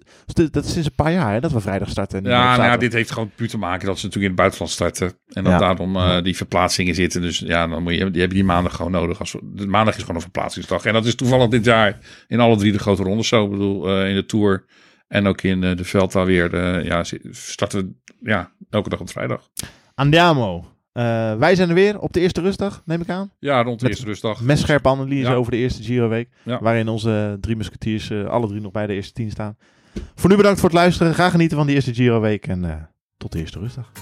dat is sinds een paar jaar hè, dat we vrijdag starten. Ja, nou ja, dit heeft gewoon puur te maken dat ze natuurlijk in het buitenland starten. En dat Ja. daarom eh, die verplaatsingen zitten. Dus ja, dan moet je, die hebben die maandag gewoon nodig. Als, de maandag is gewoon een verplaatsingsdag. En dat is toevallig dit jaar in alle drie de grote rondes zo. Ik bedoel, eh, in de Tour en ook in eh, de Velta weer. eh, ja, starten we ja, elke dag op vrijdag. Andiamo. Eh, wij zijn er weer op de eerste rustdag, neem ik aan. Ja, rond de Met- eerste rustdag. Met scherpe analyse Ja. over de eerste Giro-week. Ja. Waarin onze drie musketiers eh, alle drie nog bij de eerste tien staan. Voor nu bedankt voor het luisteren. Ga genieten van die eerste Giro-week. En eh, tot de eerste rustdag.